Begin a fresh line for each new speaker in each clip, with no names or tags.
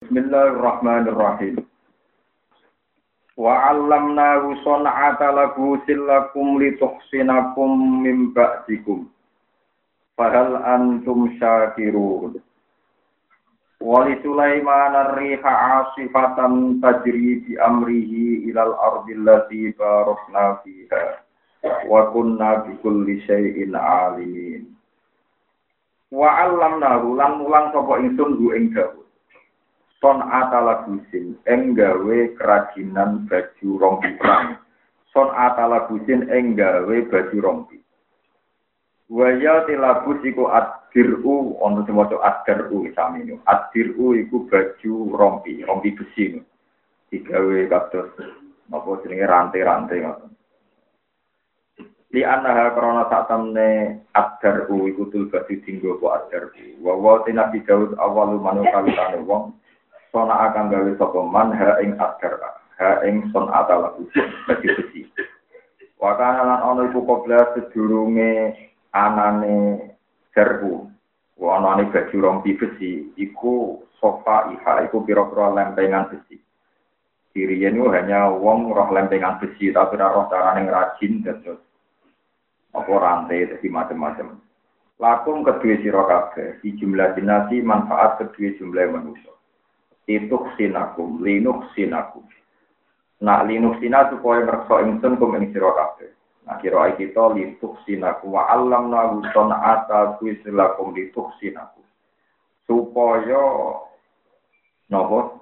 Bismillahirrahmanirrahim. Wa 'allamnahu san'ata labusin lakum lituhsinakum min ba'dikum. Fahal antum syakirun. Wa li Sulaiman ar-riha 'asifatan tajri bi amrihi ilal ardi allati barakna fiha. Wa kunna bi kulli syai'in 'alimin. Wa 'allamnahu lan mulang sapa ingsun ing Daud. Son atala busin ing gawe kerajinan baju rompi perang. Son atala busin ing gawe baju rompi. Waya tilabus iku adiru ono sing maca adiru sami nu. Adiru iku baju rompi rompi besi digawe kados napa jenenge rantai-rantai ngoten. Di anaha krona sak temne adaru iku tul baju dinggo po adaru wa wa tinabi Daud awalu manukalitane wong sona akan gawe sapa man ha ing akar ha ing son atala besi besi wakana lan ana iku kobla sedurunge anane serbu anane baju rompi besi iku sofa iha iku pira-pira lempengan besi. Diriyen itu hanya wong roh lempengan besi tapi roh carane ngrajin terus apa rantai jadi macam-macam. Lakum kedua sira kabeh, di jumlah dinasi manfaat kedua jumlah manusia ituk sinakum, linuk sinakum. Nak linuk sina supaya ngerso ingsun kum ing. Nah kira kita lituk sinakum wa alam nagu ata kuisilakum lituk sinakum. Supaya nopo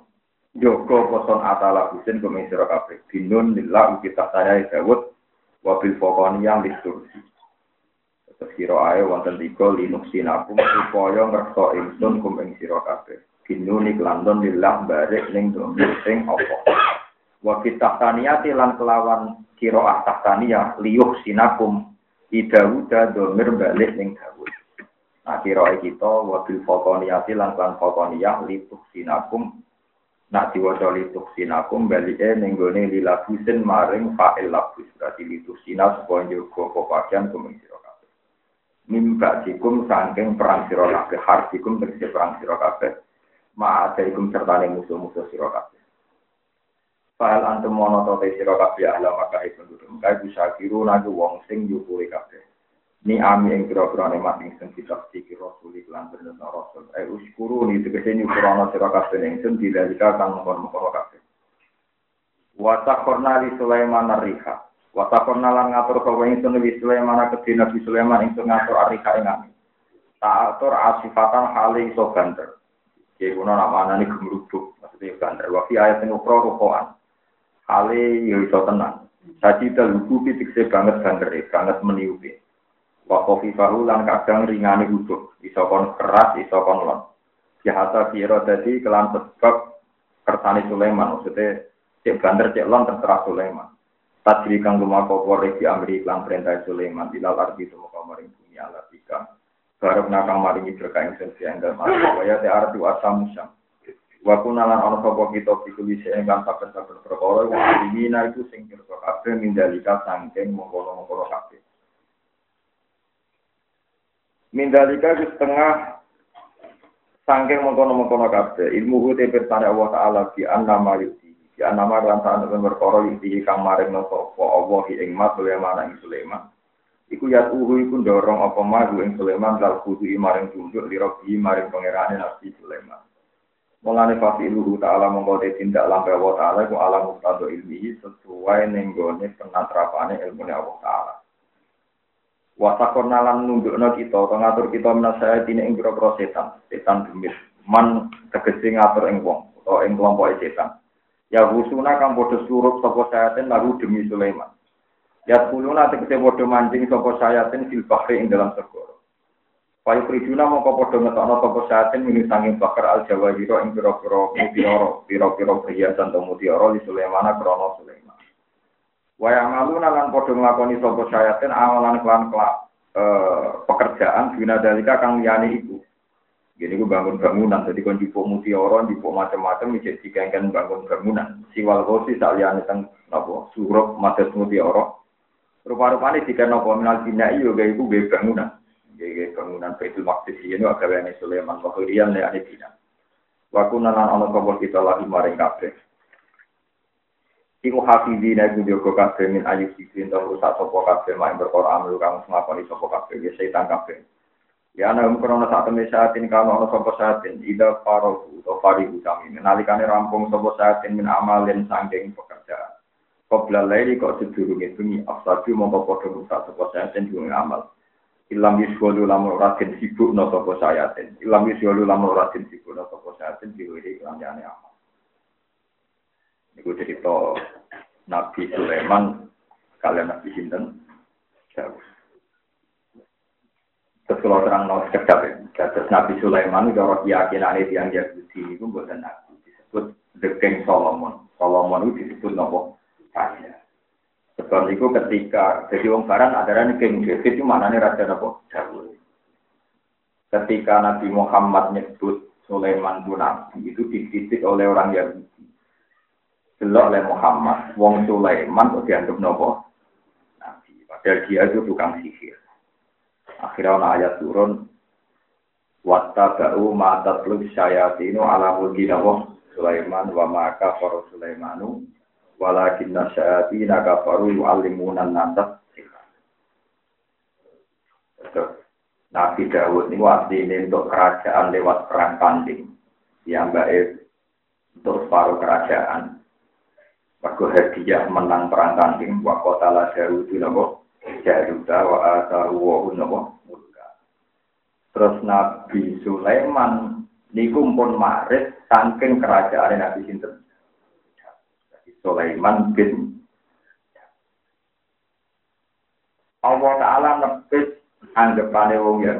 Joko poson atala husin kum ing sira kabeh. Binun kita saya Dawud wabil yang litursi. Terus kira ae wonten tiga linuk sinakum supaya ngerso ingsun kum ing sira binuni kelandon lillah barik ning domir sing apa? Wa kitahtaniyati lan kelawan kira tahtaniyah liyuh sinakum idawuda domir balik ning dawud. Nah kira kita wa bil fokoniyati lan lan fokoniyah lituh sinakum nak diwaca lituh sinakum balike ning gone lilabusin maring fa'il labus. Berarti lituh sina supaya njogo pepakian kuming sira kabeh. Mimba dikum saking perang sira kabeh hardikum tegese perang sira kabeh ma'adaikum serta musuh-musuh sira kabeh. Fahal antum mono to te sira kabeh ahla maka penduduk Maka bisa kiru nagu wong sing nyukuri kabeh. Ni ami ing kira-kira nemat ing sing kita siki rasul iklan bener rasul. Eh uskuru ni tegese nyukurana sira kabeh ing sing didalika kang mongkon-mongkon kabeh. Wa li Sulaiman ar-riha. Wa taqorna lan ngatur kowe ing sing Sulaiman kedhe Nabi Sulaiman ing ngatur ar-riha ing ami. Ta'atur asifatan hali iso banter. Jadi kuno nama nih gemerubuk, maksudnya bandar. Wafi ayat yang ukro rukoan. Hale ya iso tenang. Saji terlugu pitikse banget bandar, banget meniupi. Wakofi fahu lan kadang ringani huduk. Iso kon keras, iso kon lon. Jahata biro tadi kelan sebab kersani Sulaiman. Maksudnya cek bandar cek lon terserah Sulaiman. Tadri kang lumaku korek di Amri iklan perintah Sulaiman. Ilal arti itu muka maring bumi alat ikam. Barok nakang maringi berkah ing sensi dalam arti waya te arti asam musam. Wa kunalan ana sapa kita pikuli sing kan saben-saben perkara wa dimina itu sing pirsa kabeh mindalika sangking mengkono-mengkono kabeh. Mindalika itu setengah sangking mengkono-mengkono kabeh. Ilmu te pertanda Allah taala bi annama yuti. Bi annama rantaan perkara yuti kang maring sapa Allah ing Sulaiman. Iku ya tuhu iku dorong apa maju ing Sulaiman dal kudu maring tunjuk lirobi maring pangerane Nabi Sulaiman. Mulane fasi luhu ta'ala mongko te tindak lampe Allah ta'ala iku alam muktado ilmihi sesuai nenggone penatrapane ilmu Allah ta'ala. Wasakor nalan nunjukno kita, atau ngatur kita menasaya tine ing setan, setan demit. Man tegesi ngatur ing wong, atau ing kelompok setan. Ya husuna kang bodoh surup sopo sayatin lalu demi Sulaiman. Ya kuluna tegese padha mancing sapa sayatin fil bahri ing dalam segara. Payu prijuna mongko padha ngetokno sapa sayatin minu sanging bakar al jawahiro ing pira-pira mutiara, pira-pira perhiasan to mutiara di Sulaiman krana Sulaiman. Wa yamaluna lan padha nglakoni sapa sayatin amalan kelan kelak eh, pekerjaan bina dalika kang liyane iku. Gini gue bangun bangunan, jadi kon jipuk mutiara, jipuk macam-macam, jadi dikengken bangun bangunan. Siwal kosi saliane teng apa surup mates mutiara, Rupa-rupanya jika nopo minal bina iyo gaya ibu gaya bangunan. Gaya bangunan Baitul Maqdis ini agawane Sulaiman Wahyrian ya ane bina. Wa kunna lan ana sapa kita lagi maring kabeh. Iku hafizina iku jogo kabeh min ayu sikrin to rusak sapa kabeh mak perkara amru kang ngakoni sapa kabeh ya setan kabeh. Ya ana krono sak temne saatin kang ana sapa saatin ida faro to fari utami nalikane rampung sapa saatin min amalin sangking pekerjaan. Qabla laili kok sedurunge bengi afsadu mongko padha rusak sapa saatin diwong amal. Ilam yuswalu lamun ratin sibuk no sapa sayatin. Ilam yuswalu lamun ratin sibuk no sapa sayatin diwiri kelanjane amal. Iku cerita Nabi Sulaiman kalian Nabi Sinten. Terus kalau terang no sekejap ya. Terus Nabi Sulaiman orang keyakinan itu yang Yahudi itu bukan Nabi. Disebut The King Solomon. Solomon itu disebut nopo raja. Sebab itu ketika jadi wong barat ada King David itu mana nih raja apa? Dawud. Ketika Nabi Muhammad nyebut Sulaiman itu nabi itu dikritik oleh orang Yahudi. Delok oleh Muhammad, wong Sulaiman kok dianggap nopo? Nabi. Padahal dia itu tukang sihir. Akhirnya ada ayat turun Watta ba'u ma'atat syayatinu ala mulki Sulaiman wa maka Sulaimanu walakin nasyati nakafaru yu'allimuna nasa. Nabi Dawud ini ini untuk kerajaan lewat perang tanding yang baik untuk separuh kerajaan. Waktu hadiah menang perang tanding, wa kotala Dawud nabo jaruda wa ataru wa nabo Terus Nabi Sulaiman niku pun maris saking kerajaan Nabi Sinten Sulaiman bin Allah Ta'ala nepis anggapane wong ya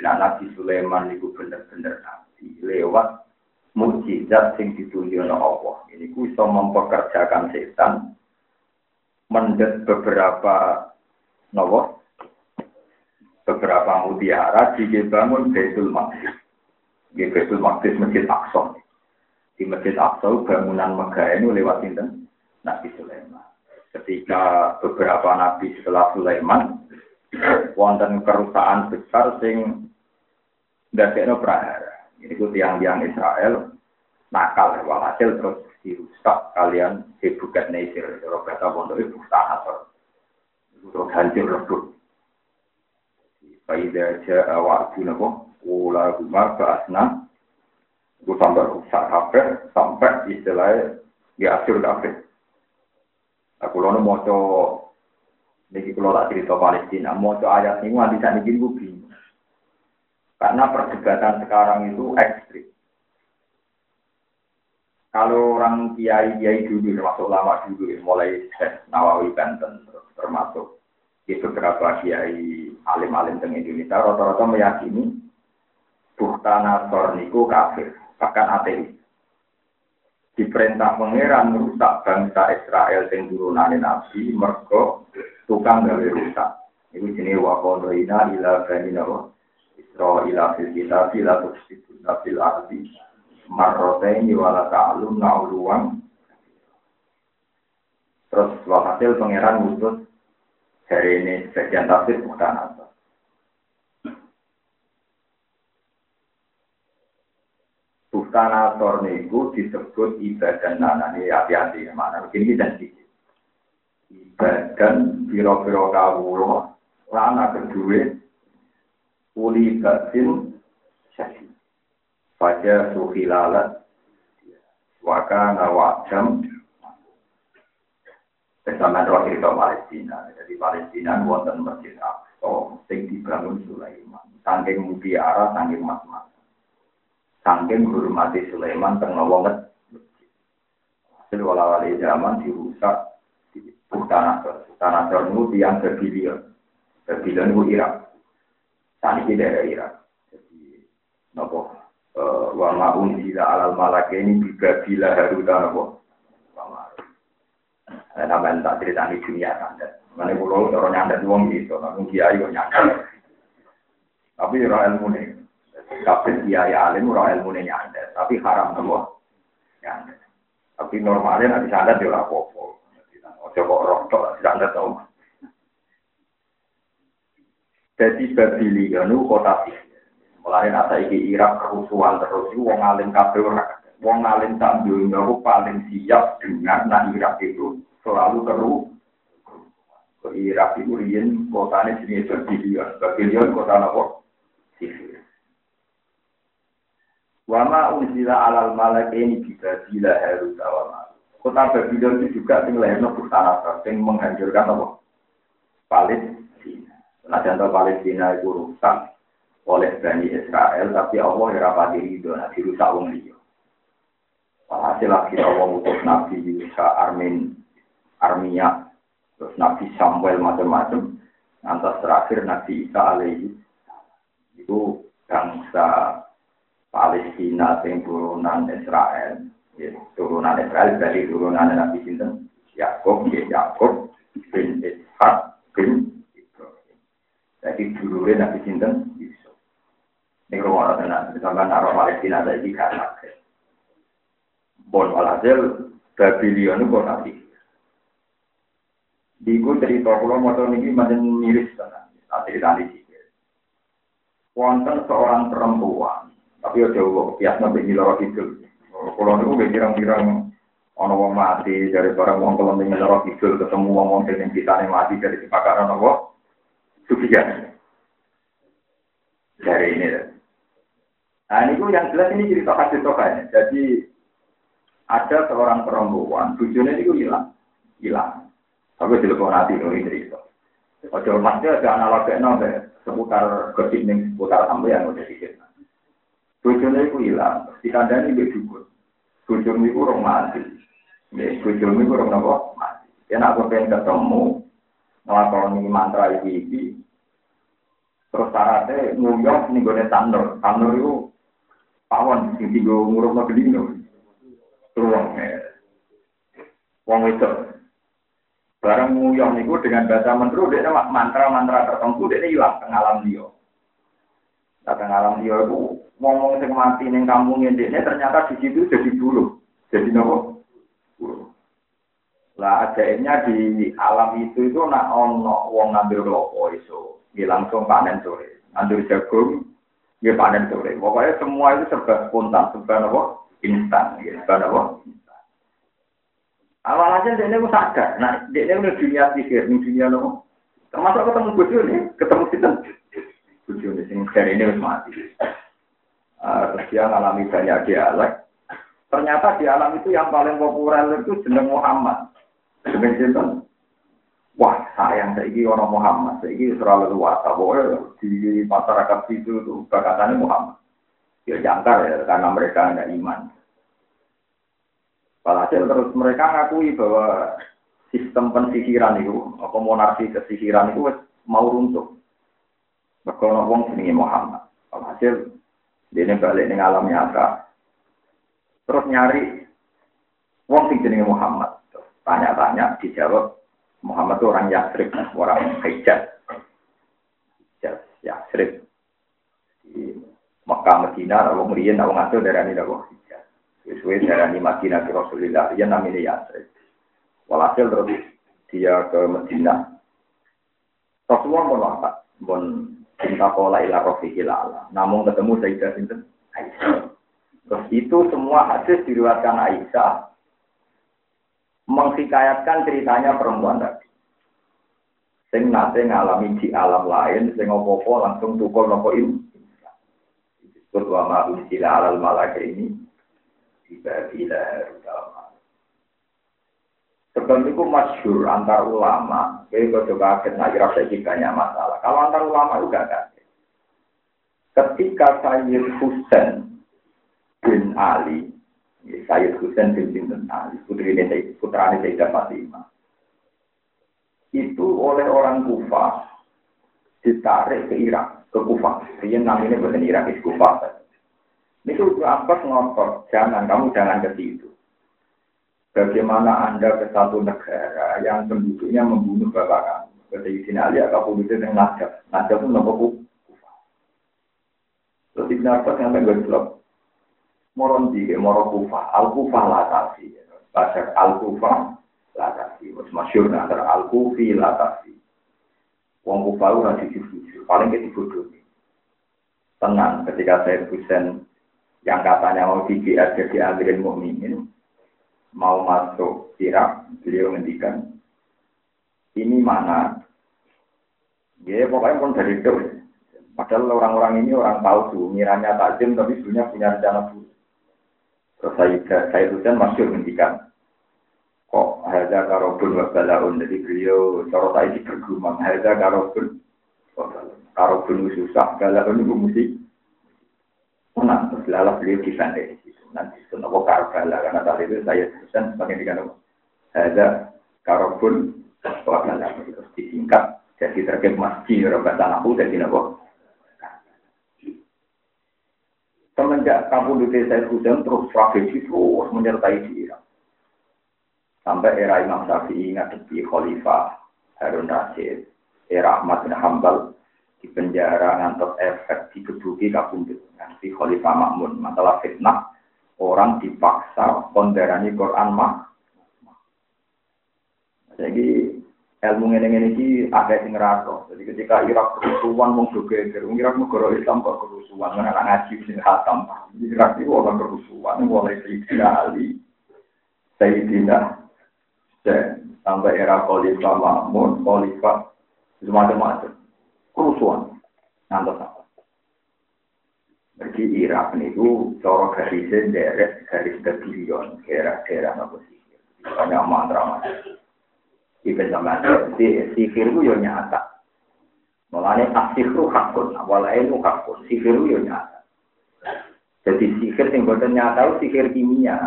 nah, Nabi Sulaiman itu bener-bener nabi lewat mukjizat sing ditunjukkan Allah. Ini ku bisa mempekerjakan setan mendet beberapa nopo beberapa mutiara dibangun Baitul Maqdis. Di Baitul Maqdis Masjid Aqsa. Di Masjid Aqsa bangunan megah ini lewat sinten Nabi Sulaiman. Ketika beberapa nabi setelah Sulaiman wonten kerusakan besar sing ndadekno prahara. Ini ku tiang-tiang Israel nakal walhasil terus dirusak kalian hebukat Nasir. Kata pondok itu tanah Itu hancur lebur. Faida ja'a wa'adu nabo, ula rumah ba'asna, itu sampai rusak kabeh, sampai istilahnya diasur kabeh. Aku lono moco niki kalau tak cerita Palestina, moco ayat ini nanti saya bikin bingung. Karena perdebatan sekarang itu ekstrim. Kalau orang kiai kiai dulu termasuk lama dulu, mulai Syekh Nawawi Banten termasuk di beberapa kiai alim-alim di Indonesia rata-rata meyakini Bukta Nasor niku kafir, bahkan ateis diperintah pangeran merusak bangsa Israel sing turunane nabi mergo tukang gawe rusak. Iku jenenge wa qadaina ila bani nawa Israila fil kitab la tufsiduna fil ardi marrotaini wala ta'lum na'uluwan Terus hasil pangeran ngutus dari ini sebagian tafsir bukan apa. Bustanator niku disebut ibadah nanani hati-hati mana begini dan sisi. Ibadah biro-biro kawulo lana kedua uli batin syasi. Pada suhilalat waka nawajam bersama roh cerita Palestina. Jadi Palestina wonten masjid Aqsa sing dibangun Sulaiman. Saking mutiara, saking mas-mas. Saking hormati Sulaiman tengah wonget. Hasil wala wali zaman dirusak di tanah tanah itu tiang berbilion. Berbilion itu Irak. Saat ini daerah Irak. Jadi, nopo uh, wa ma'un alal malak ini juga bila haruta nopo. Namanya tak cerita di dunia kan. Mana pulau orang nyandat uang gitu, namun kiai kok nyandat. Tapi orang ilmu nih, Kabeh kiai alim ora ilmu nyandet, tapi haram nopo. Nyandet. Tapi normalnya nanti sandat dia ora apa-apa. Ojo kok rontok sandat tau. Jadi Babilia nu kota. Mulai nasa iki Irak kerusuhan terus, wong alim kabeh ora wong alim tak dunia paling siap dengan nak Irak itu selalu keru. Irak itu rian kotanya sini berbilion, berbilion kota nopo sifir. Wama unzila alal malak ini juga bila harus awal Kota Babylon itu juga sing lahirno Bukhara, sing menghancurkan apa? Palestina. Nah, contoh Palestina itu rusak oleh Bani Israel, tapi Allah ya rapati ridho, nah dirusak wong liya. Hasil lagi Allah utus Nabi Yusa Armin, Armia, terus Nabi Samuel macam-macam. Nanti terakhir Nabi Isa alaihi itu bangsa Palestina yang turunan Israel Ya, turunan Israel dari turunan Nabi Sinten Yakob, ya Yakob bin Ishak bin Ibrahim. Jadi dulunya Nabi Sinten Yusuf. Ini rumah tenan, sampai naruh Palestina ada di karena Bon walhasil Babylon itu Di Diku cerita mau tahu ini macam miris tenan. Cerita sini. Wonten seorang perempuan, tapi udah biasa nabi lorok itu. Kalau niku gak pirang-pirang ono wong mati dari barang wong kalau ning loro kidul ketemu wong wong sing kitane mati dari kebakaran apa? Sufian. Dari ini. Nah, ini yang jelas ini cerita kasih tokannya. Jadi ada seorang perempuan, tujuannya itu hilang, hilang. Tapi telepon hati ini cerita. Ojo masnya ada analognya seputar gosip nih seputar sampai yang udah dikit. Tujuannya itu hilang. Dikandani berdukun. Bujum itu orang mati. Ya, bujum itu orang apa? Mati. Ya, nak pengen ketemu, ngelakoni mantra ini, terus syaratnya nguyong nih gue tanur. Tanur itu pawon, sing tiga nguruk no gedino. Tuang, ya. Wong itu. Barang nguyong itu dengan bahasa mentru, dia mantra-mantra tertentu, dia hilang tengah dia. Alam dia itu ngomong sing mati ning kampung ini ternyata di situ jadi bulu. Jadi nopo? Bulu. Lah ajaibnya di alam itu itu nak ono wong ngambil klopo iso, dia langsung panen sore. Ngambil jagung, dia panen sore. Pokoknya semua itu serba spontan, serba nopo? Instan, ya, serba nopo? Awal aja dia ini sadar, nah dia ini udah dunia pikir, dunia nopo. Termasuk ketemu bojo nih, ketemu kita. Bojo nih, sing ini harus mati. Uh, terus dia mengalami banyak dialek. Ternyata di alam itu yang paling populer itu jeneng Muhammad. Jeneng sinten? Wah, sayang saiki orang Muhammad, saiki terlalu luas. Pokoknya di masyarakat itu tuh Muhammad. Ya jangkar ya, karena mereka ada iman. Walhasil terus mereka ngakui bahwa sistem pensihiran itu, apa monarki kesihiran itu mau runtuh. Mereka ngomong sini Muhammad. Walhasil dia balik ning alam nyata. Terus nyari wong sing jenenge Muhammad. Tanya-tanya dijawab Muhammad itu orang Yasrib, orang Hijaz. Hijaz, Yasrib. Di Mekah, Medina, kalau merian, kalau ngatur dari ini, kalau Hijaz. Sesuai dari ini Madinah ke Rasulullah, dia namanya Yasrib. Walhasil terus dia ke Medina. Rasulullah mau apa? Mau cinta pola ila rofiqil ala. Namun ketemu Sayyidah Sinten Aisyah. Terus itu semua hadis diriwatkan Aisyah menghikayatkan ceritanya perempuan tadi. Sing nate ngalami di alam lain, sing opo-opo langsung tukul nopo ini. Disebut wa ma unsila alal malaka ini. Tiba bila dalam Sebab itu masyur antar ulama jadi kalau kaget, nah kira banyak masalah. Kalau antar ulama juga kaget. Ketika Sayyid Husain bin Ali, ya, Sayyid Husain bin bin Ali, putri ini putra ini Sayyidah Fatimah, itu oleh orang Kufah ditarik ke Irak, ke Kufah. Dia namanya bukan Irak, itu Kufah. Ini tuh apa ngotot, jangan, kamu jangan ke situ. Bagaimana Anda ke satu negara yang penduduknya membunuh bapak kamu? Kata Ibn Ali, apa pun itu yang najab. Najab itu nopo kufa. Terus Ibn Abbas yang pengen gelap. Moron di moro kufa. Al kufa latasi. Bahasa al kufa latasi. Masyur antara al kufi latasi. Wong kufa itu nanti jujur. Paling kita bodoh. Tenang ketika saya Husain yang katanya mau DBS jadi amirin mukminin mau masuk Irak, beliau ngendikan ini mana? Ya pokoknya pun dari itu. Padahal orang-orang ini orang tuh, miranya takzim tapi sebenarnya punya rencana buruk. Terus saya, saya Husain masih ngendikan, kok ada karobun wa balaun jadi beliau cara saya di bergumam ada karobun karobun susah balaun itu mesti menang terus lalu beliau di sana. Di situ nanti itu nopo karbala karena tadi itu saya Husain sebagai dikatakan ada karobun wa balaun terus disingkat jadi terkait masjid orang anakku jadi nopo Semenjak kampung di saya Husain terus strategi terus menyertai di Irak. Sampai era Imam Syafi'i ngadepi Khalifah Harun Rasid, era Ahmad bin Hambal di penjara ngantos efek dikebuki kabundut nanti Khalifah Makmun masalah fitnah orang dipaksa konderani Quran mah. Jadi ilmu ini ini ki ada sing ngerasa. Jadi ketika Irak kerusuhan juga geger, Irak negara Islam kok kerusuhan, mana anak ngaji sing khatam. Irak itu orang kerusuhan, mulai Sayyidina Ali, Sayyidina sampai era Khalifah Mahmud, Khalifah semacam-macam kerusuhan. Nanti apa? Jadi Irak itu cara garisnya derek garis kebilion, daerah-daerah apa sih? Banyak mantra-mantra. Iben sama si sihir itu yo nyata. Mulane asihru hakun, awal ilmu hakun, sihir yo nyata. Jadi sihir yang buatan nyata sihir kimia.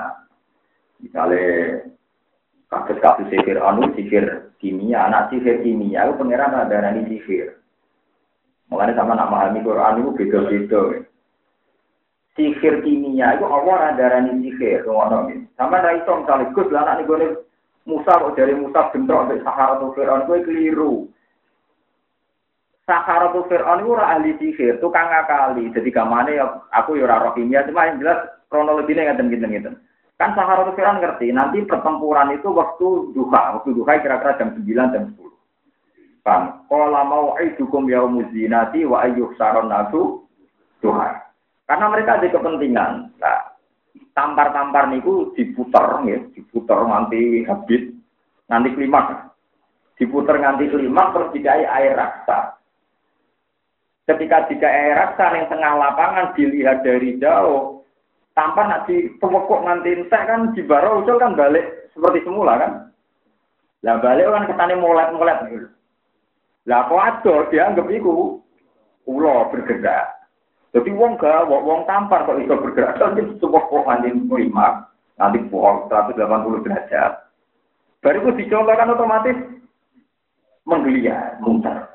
Misalnya kasus-kasus sihir anu, sihir kimia, anak sihir kimia itu pengiran ada nani sihir. Mulane sama nak memahami Quran itu beda-beda. Sihir kimia itu Allah ada nani sihir, ngono Sama ra iso misalnya Gus lah anak nih Musa kok dari Musa bentrok sampai Sahara atau Fir'aun gue keliru. Sahara atau Fir'aun itu ora ahli sihir, tukang ngakali. Jadi kamane ya aku ya ora roh kimia, cuma yang jelas kronologinya nggak gitu gitu. Kan Sahara atau Fir'aun ngerti, nanti pertempuran itu waktu duha, waktu duha kira-kira jam 9 jam 10. Kan, kalau mau aidukum yaumuzinati wa ayyuh saron nasu duha. Karena mereka ada kepentingan. Nah, tampar-tampar niku diputer ya, diputer nganti habis, nanti klimaks. Diputer nganti klimaks terus dikai air raksa. Ketika jika air raksa yang tengah lapangan dilihat dari jauh, tanpa nanti pemokok nanti entek kan di usul kan balik seperti semula kan. Lah balik kan ketane molet-molet gitu. Lah ado dianggap iku ulo bergerak. Jadi wong gak, wong tampar kok bisa bergerak. Jadi sebuah kok nanti lima, nanti pohon 180 derajat. Baru itu dicontohkan otomatis menggeliat, muter.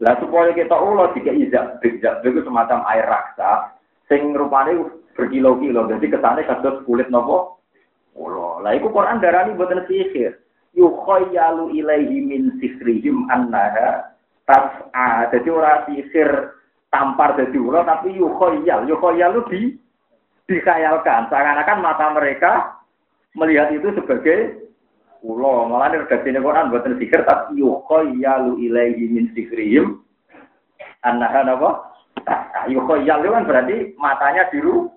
Lah supaya kita ulo jika izak, izak itu semacam air raksa, sing rupanya berkilo-kilo. Jadi kesannya kasus kulit nopo. Ulo. Lah itu Quran darani buatan sihir. Yukhayyalu ilaihi min sihrihim annaha tas'a. Jadi orang sihir tampar jadi ulo tapi yukhoyal itu di dikhayalkan. Seakan-akan mata mereka melihat itu sebagai ulo malah ini redaksi Quran buatan sikir tapi yukhoyalu ilaihi min sikrihim anahan apa itu kan berarti matanya biru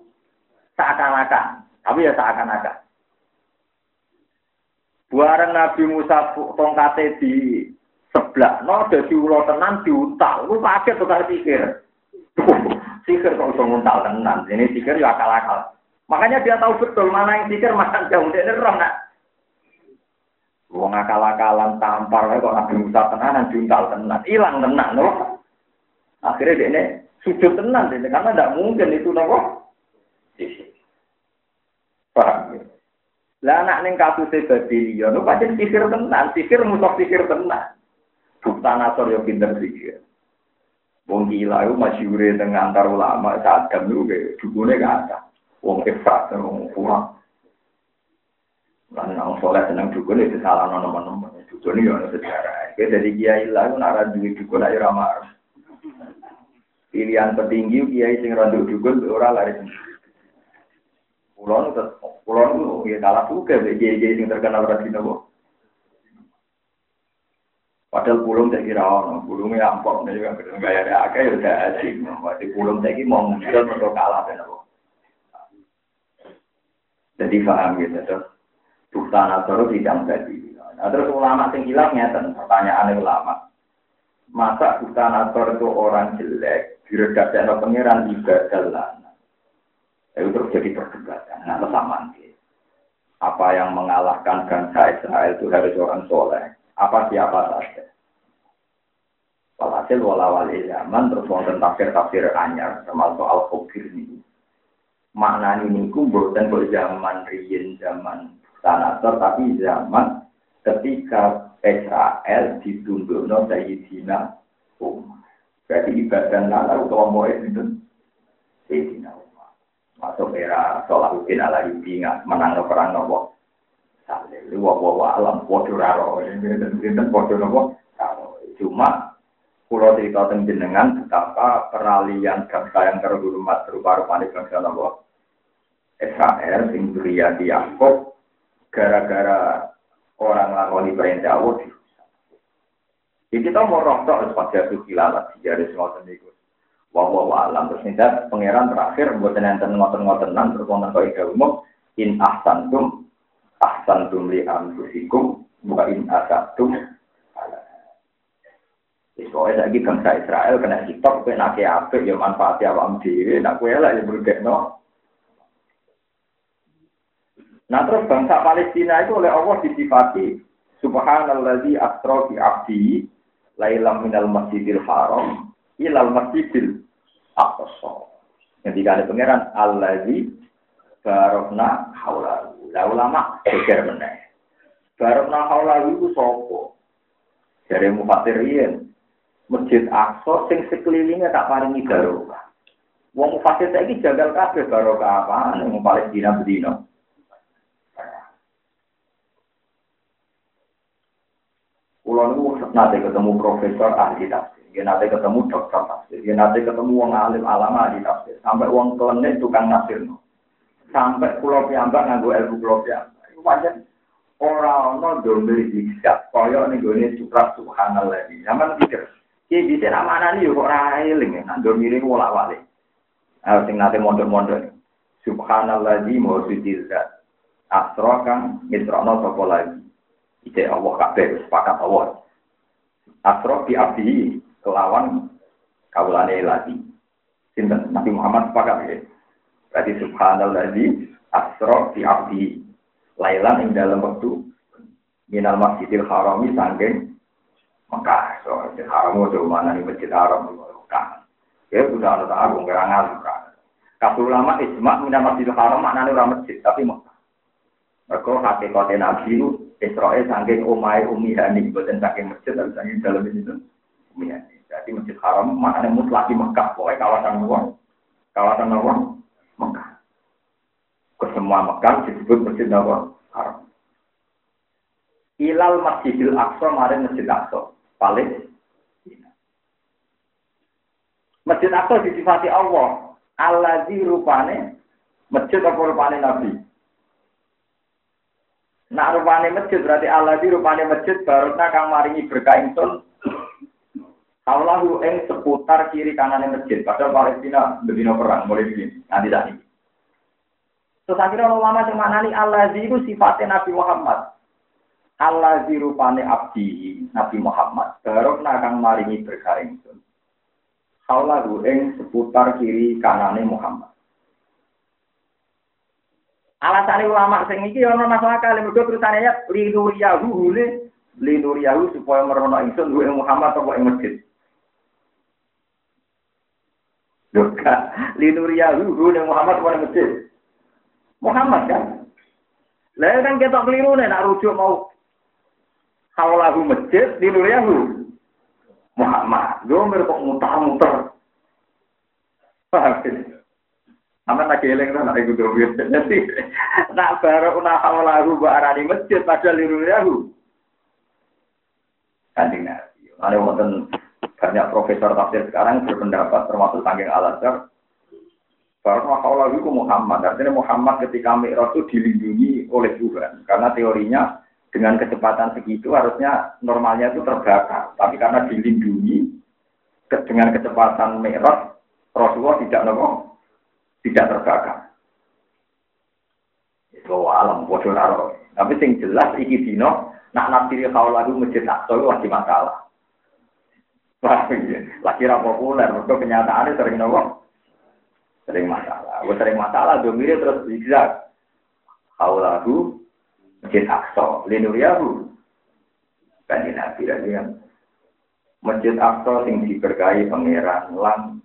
seakan-akan. Tapi ya seakan-akan Buaran Nabi Musa tongkate di sebelah, no, jadi ulo tenan diutal, lu pakai tukar pikir. Sikir kok bisa nguntal tenan. Ini sikir ya akal-akal. Makanya dia tahu betul mana yang sikir, mana yang jauh. Dia roh nak. Wong akal-akalan tampar kok Nabi Musa tenan, diuntal tenan. Hilang tenan loh. Akhirnya dia ini sujud tenan. Ini. Karena tidak mungkin itu nopo. Paham ya? Lah anak ning kasus Babilion, nu pancen sikir tenan, sikir musuh sikir tenan. Bukta nasor yo pinter sikir. Wong gila itu masyure dengan antar ulama saat kami juga dukune gak ada. Wong efrat wong kurang. Lan nang soleh seneng dukun itu salah nono nono Dukun itu ada sejarah. Kita dari kiai lah itu nara duit dukun aja ramah. Pilihan petinggi kiai sing randu dukun orang lari Pulau itu, pulau itu ya kalah juga, kiai-kiai sing terkenal berarti nopo. Padahal pulung saya kira ono, pulungnya ampok, nih juga gaya ada ya udah asik. Waktu pulung saya mau muncul untuk kalah ben apa. Jadi paham gitu terus buktan atau tidak jadi. Nah, terus ulama sing hilang ngeten pertanyaan ulama. Masa buktan atau itu orang jelek diredakkan pangeran ibadah. Itu terus jadi perdebatan. Nah, sama Apa yang mengalahkan bangsa Israel itu harus orang soleh. Apa siapa saja. Walhasil walawali zaman terus wonten tafsir-tafsir anyar termasuk al-Qubir ini makna ini ku bukan buat zaman riyin zaman sanator tapi zaman ketika Israel ditunduk no Sayyidina Umar. Berarti ibadah nala utawa mau itu Sayyidina Umar. Masuk era Salahuddin ala ingat menang perang nopo. Saleh, lu wawa alam podo raro, ini podo nopo. Cuma Pulau cerita tentang betapa peralihan bangsa yang terhormat berupa rupanya bangsa nopo Israel sing di Yakub gara-gara orang lakoni perintah Allah di kita mau rontok pada suki lalat di jari semua sendiri. Wah alam terus nindat pangeran terakhir buat nenten ngoten ngotenan terus wonten kau ida umum in ahsantum ahsantum li anfusikum buka in asatum Pokoknya lagi bangsa Israel kena hitok, kena apa, ya manfaatnya awam diri, nak kue lah yang berbeda, no. Nah terus bangsa Palestina itu oleh Allah disifati Subhanalladzi asra bi abdi lailam minal masjidil haram ilal masjidil aqsa. Ketika ada pangeran allazi barokna haulahu. Lah ulama geger meneh. Barokna haulahu itu sapa? Mufassirin Masjid Aqsa sing sekelilingnya tak paringi barokah. Wong mufassir saiki jagal kabeh barokah apa ning Palestina bedino. Kulo nate ketemu profesor ahli tafsir, dia nate ketemu dokter tafsir, dia nate ketemu wong alim alama ahli tafsir, sampai wong klenik tukang tafsir. Sampai pulau piyambak nganggo ilmu pulau piyambak. Iku pancen ora ana domir diksak kaya ning gone supra subhanallah. Zaman pikir, ki bisa nak manani yo kok ora eling, nak domir iku wolak-walik. Ah sing nate mondok-mondok. Subhanallah di mawsudil zat. Asra kang misrono sapa lagi. Ide Allah kabeh sepakat Allah. Asroh di abdi kelawan kawulane lagi. Sinten Nabi Muhammad sepakat ya. Berarti subhanallah asroh di abdi lailan ing dalam waktu minal masjidil harami sangking Mekah. So, masjid haram itu mana nih masjid haram Mekah. Ya sudah ada agung ngerangal Mekah. Kabul ulama isma minal masjidil haram maknanya orang masjid tapi Mekah. Mereka hakikatnya Nabi itu Israel saking umai umi hani, bukan saking masjid, tapi saking dalam itu umi hani. Jadi masjid haram maknanya mutlak di Mekah, pokoknya kawasan luar, kawasan luar Mekah. Ke semua Mekah disebut masjid luar haram. Ilal Masjidil Aqsa maring Masjid Aqsa, paling Masjid Aqsa disifati Allah, di rupane masjid apa rupane Nabi. Nak rupane masjid berarti Allah di rupane masjid barokna kang maringi berkah. Allahu ing seputar kiri kanan masjid. Padahal Palestina bedino perang mulai ini nanti tadi. Terus akhirnya ulama yang mana nih Allah itu sifatnya Nabi Muhammad. Allah rupane abdi Nabi Muhammad. Barokna kang maringi berkah ingsun. Allahu ing seputar kiri kanane Muhammad. Alasan ulama sing iki ana masalah kali mergo terusane ya linuriyahu hule linuriyahu supaya merono ingsun duwe Muhammad apa ing masjid. Doka linuriyahu hule Muhammad apa ing masjid. Muhammad kan. Lah kan kita keliru nih nak rujuk mau hawalahu masjid linuriyahu Muhammad. Gue kok mutar-mutar. Paham? Aman lagi eling kan nak ikut duit. Jadi nak baru nak hawalahu arani masjid pada liru yahu. Kanjeng Nabi. Ada wonten banyak profesor tafsir sekarang berpendapat termasuk tanggung al-azhar bahwa hawalahu itu Muhammad. Artinya Muhammad ketika Mi'raj itu dilindungi oleh Tuhan. Karena teorinya dengan kecepatan segitu harusnya normalnya itu terbakar. Tapi karena dilindungi dengan kecepatan Mi'raj, Rasulullah tidak nopo tidak terbakar. Itu alam bodoh. Tapi sing jelas iki dino nak nafsiri kau lagu masjid Aqsa itu lagi masalah. Lagi ra populer, mereka kenyataannya sering nopo. Sering masalah. Gue sering masalah, domire terus zigzag. Kau lagu masjid Aqsa, linuriyahu. Kan nabi lagi kan. Masjid Aqsa sing diberkahi pangeran lan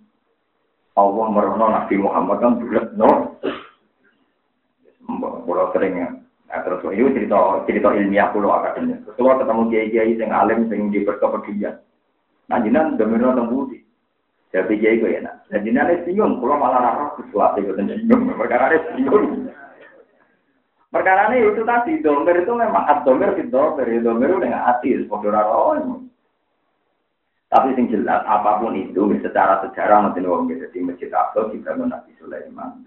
Allah merono Nabi Muhammad kan bulat no. Kalau sering ya. Nah, terus itu cerita cerita ilmiah pulau akademik. Terus ketemu kiai kiai sing alim sing di berkepedulian. Nah jinan domino tembudi. Jadi kiai gue enak. Dan jinan itu bingung. Kalau malah rara sesuatu itu bingung. Perkara itu bingung. Perkara ini itu tadi domer itu memang domer itu domer itu domer dengan hati. Sepodo rara tapi sing jelas apa pun itu secara sejarah mungkin wong jadi masjid Aqsa dibangun Nabi Sulaiman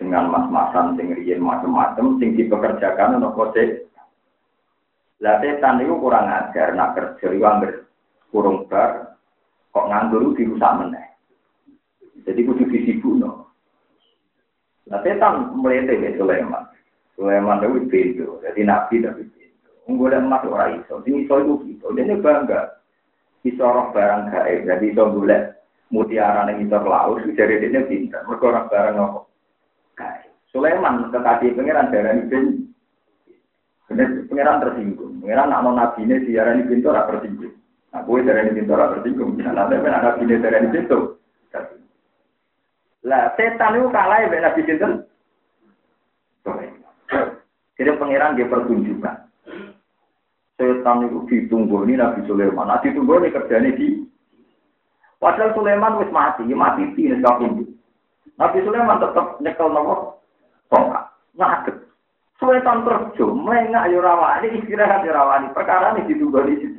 dengan mas-masan sing riyen macam-macam sing dipekerjakan untuk kode. Lah setan itu kurang ajar nak kerja anggar kurung bar kok nganggur dirusak meneh. Jadi kudu disibukno. Lah setan mulai dari Sulaiman. Sulaiman itu pintu, jadi nabi tapi pintu. Unggul emas orang iso, ini iso itu gitu. Dia bangga iso roh barang gaib, jadi iso golek mutiara ning isor laut, jadi dia pinter. Mereka orang barang apa? Gaib. Sulaiman kekasih pangeran darah ini Pangeran tersinggung. Pangeran nak nabi ini siaran ini pintu ora tersinggung. Darah ini pintu ora tersinggung. Nah, nanti kan nabi ini darah ini pintu. Lah, setan itu kalah ya nabi pintu. Jadi pangeran dia pertunjukan setan itu ditunggu ini Nabi Sulaiman. Nah ditunggu ini kerjanya di. Padahal Sulaiman wis mati, ya mati di kabundut. Nabi Sulaiman tetap nyekel nopo tongkat, ngaget. Sulaiman kerja, melengak yo rawani, istirahat yo rawani. Perkara ini ditunggu di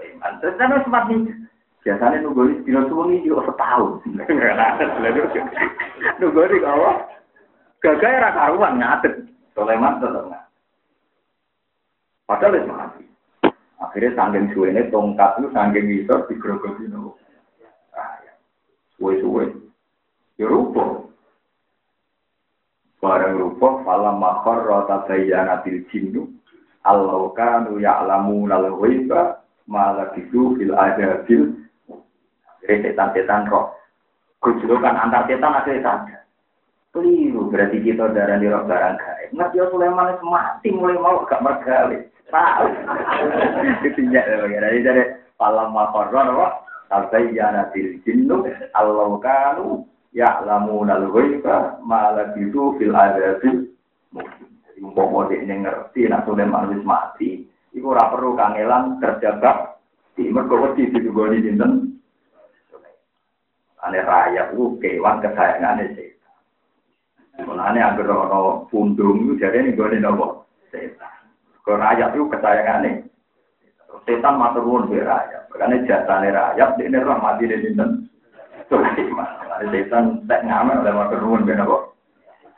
situ. Terus kan wis mati. Biasanya nunggu di dino suwengi yo setahun. Nunggu di kawah. Gagal ra karuan ngaget. Sulaiman tetap ngaget. Padahal itu mati. Akhirnya sanggeng suwene tongkat itu sanggeng itu digerogoti nopo. Suwe-suwe. Ya rupa. Barang rupa falam makhar rata bayyana bil jinnu Allah kanu ya'lamu nal malah itu fil adabil setan-setan roh. Kujulukan antar setan akhirnya sadar. Keliru berarti kita darah di roh barang gaib. Mas ya Sulaiman mati mulai mau gak mergawe. Tahu. Ditinjak ya bagaimana. Jadi dari falam makorron apa? Tabayyana bil jinnu Allah kanu ya'lamuna al-ghaiba ma labidu fil adabil Jadi umpama dia ngerti nak Sulaiman wis mati, iku ora perlu kangelan kerja bak di mergo wedi ditugoni dinten ane raya ku kewan kesayangane setan. Mulane anggere ana pundung iku jarene nggone napa? Setan. Ke rakyat itu kesayangannya. Setan matur nuwun be rakyat. Makanya jasane rakyat ini rahmati di dinten. Sulaiman. Setan tak ngamal oleh matur nuwun be napa?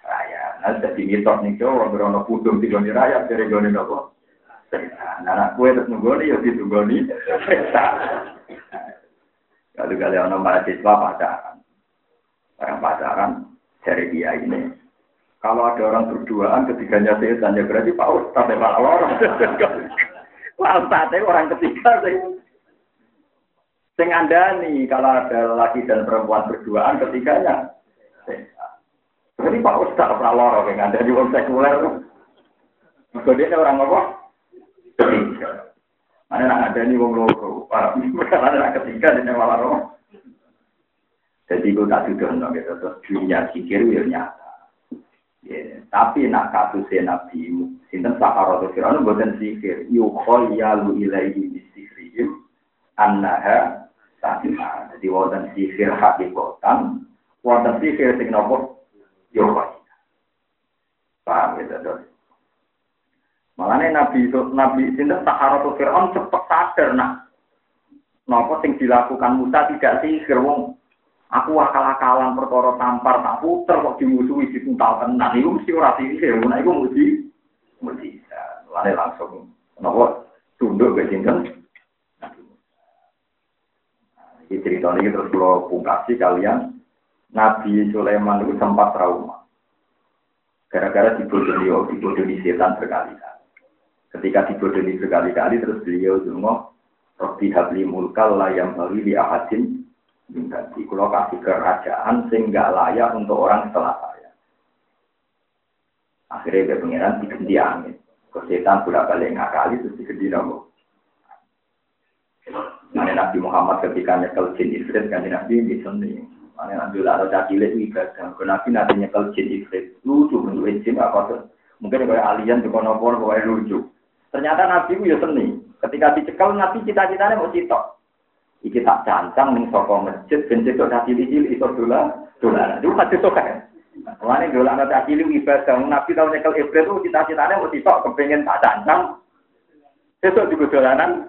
Rakyat. Nah, jadi mitos nih Jawa berono pudung di rakyat dari goni napa? Setan. Nah, anak kue terus nunggoni ya ditunggoni setan. Kalau kalian ono mahasiswa pacaran, orang pacaran dari dia ini kalau ada orang berduaan ketiganya setan ya berarti Pak Ustaz ya malah orang. Pak Ustaz orang ketiga sih. Sing nih kalau ada laki dan perempuan berduaan ketiganya Berarti Pak Ustaz malah loro yang ada di wong sekuler. Kemudian orang apa? Ketiga. Mana nak ada nih wong loro. Karena anak ketiga dia malah loro. Jadi gue tak sudah gitu. Terus dunia sikir ya nyata. Ya, tapi nak kasusnya Nabi sinten Sahara atau Fir'aun buatan sihir yukhayyalu ilaihi bisihrihim annaha sahima jadi wonten sihir hakikatan wonten sihir sing nopo yukhayya paham ya terus Malahnya Nabi itu Nabi sinten Sahara Fir'aun cepet sadar nak nopo sing dilakukan Musa tidak sihir wong Aku akal-akalan perkara tampar tak puter kok dimusuhi dituntal tenan. Iku mesti ora sihir, nah iku mesti mesti. Lane langsung napa tunduk ke sinten. Ini cerita ini terus kalau pungkasi kalian Nabi Sulaiman itu sempat trauma. Gara-gara dibodohi, dibodohi setan berkali-kali. Ketika dibodohi berkali-kali, terus beliau dungo, Robi habli mulkal layam bali li ahadin minta Kalau kasih kerajaan sehingga layak untuk orang setelah saya. Akhirnya dia pengiran diganti angin. Kesetan bolak balik ngakali terus diganti nopo. Nah, Nabi Muhammad ketika nyekel jin ifrit kan Nabi di sini. Mana Nabi lah ada cilik ibadah. Kalau Nabi nanti nyekel jin ifrit lucu bentuk jin apa tuh? Mungkin kayak alien juga nopo kayak lucu. Ternyata Nabi itu ya seni. Ketika dicekal Nabi cita-citanya mau citok. Iki tak cancang ning saka masjid ben cedok tak cilik-cilik iso dolan. Dolan. Itu hadis sok kan. Mulane dolan tak cilik ibadah Nabi tau nyekel iblis itu cita-citanya mau citok kepengen tak cancang. Besok juga dolanan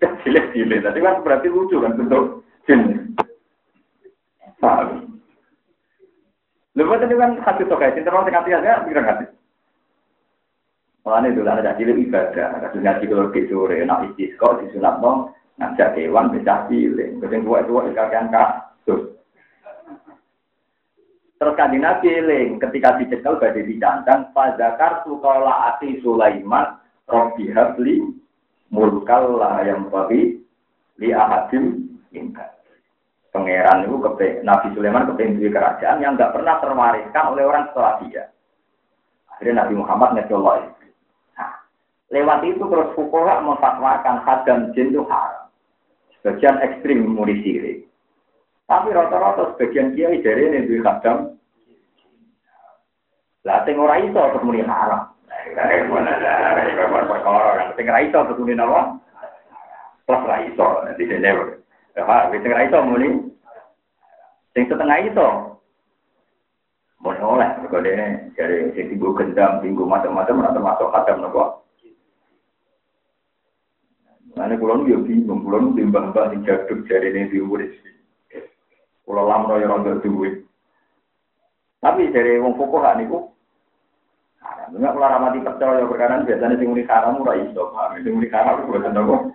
cilik-cilik. Tadi kan berarti lucu kan bentuk jin. Paham? Tadi kan hadis sok kan. Sinten wong sing hati ya pikir hadis. Mulane dolan tak cilik ibadah. Kadang ngaji kalau ke sore nak istisqa disunat dong ngajak kewan pecah cilik. Kucing tua-tua dikakian kasus. Terus kanjeng Nabi eling ketika dicekel badai dicancang fadzakar sukola ati Sulaiman Robi habli mulkal lah yang bagi li ahadim minta. Pangeran itu kepe, Nabi Sulaiman kepengen kerajaan yang nggak pernah terwariskan oleh orang setelah dia. Akhirnya Nabi Muhammad ngecolok lewat itu terus fukoha memfatwakan hadam jin itu haram. Sebagian ekstrim muri sirik. Tapi rata-rata sebagian kiai dari ini duit kadang. Lah sing ora iso terus muni haram. Sing ora iso terus muni napa? Plus ra iso di dene. Ya, sing ora iso muni. Sing setengah iso. Boleh oleh, kalau dia dari sing gendam, tinggu macam-macam, atau masuk kadam nopo. Nah, pulau nu ya bingung, pulau nu timbang mbak sing jaduk jari ini diurus. Pulau lamro ya rontok duit. Tapi dari wong pokok hak niku, enggak pulau ramati percaya perkara biasanya sing muni haram ora iso, paham? Sing muni haram nopo.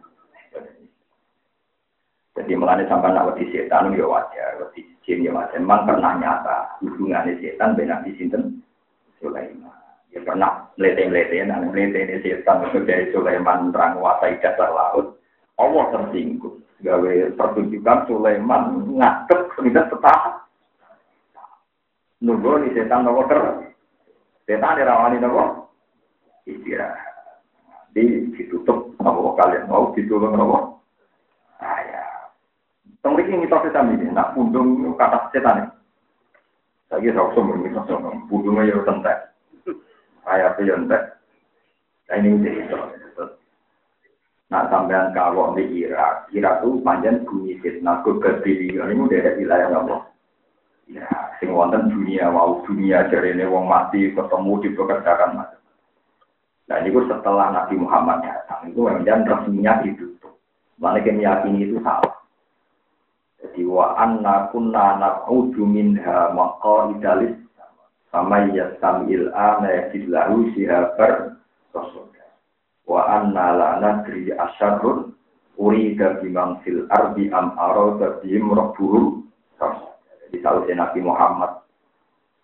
Jadi melane sampai nak wedi setan ya wajar, wedi jin ya wajar. Memang pernah nyata hubungannya setan dengan di sinten Sulaiman ya pernah melete-melete, nah melete ini setan dari Sulaiman terang wasai dasar laut. Allah tersinggung. Gawe pertunjukan Sulaiman ngadep sudah setahap. Nunggu di setan nopo ter. Setan dirawani nopo istirahat. Di ditutup nopo kalian mau ditolong nopo. Ah ya. Tengrik ini mitos setan ini. Nak pundung kata setan. Saya kira sombong, pundungnya ya tentek saya piyontek. Nah ini cerita. Nah sampean kalau di Irak, Irak itu panjang bumi fitnah kegebilion ini dari wilayah apa? Ya, sing wonten dunia, mau dunia jadi ini wong mati ketemu di pekerjaan mas. Nah ini setelah Nabi Muhammad datang itu kemudian resminya ditutup. Mana meyakini itu salah. Jadi wa anna kunna naq'udu minha maqaidalis sama ya samil ana yajidlahu sihabar rasul. Wa anna la nadri asyarrun urida bimang fil ardi am arada bihim rabbuhum Jadi tahu Nabi Muhammad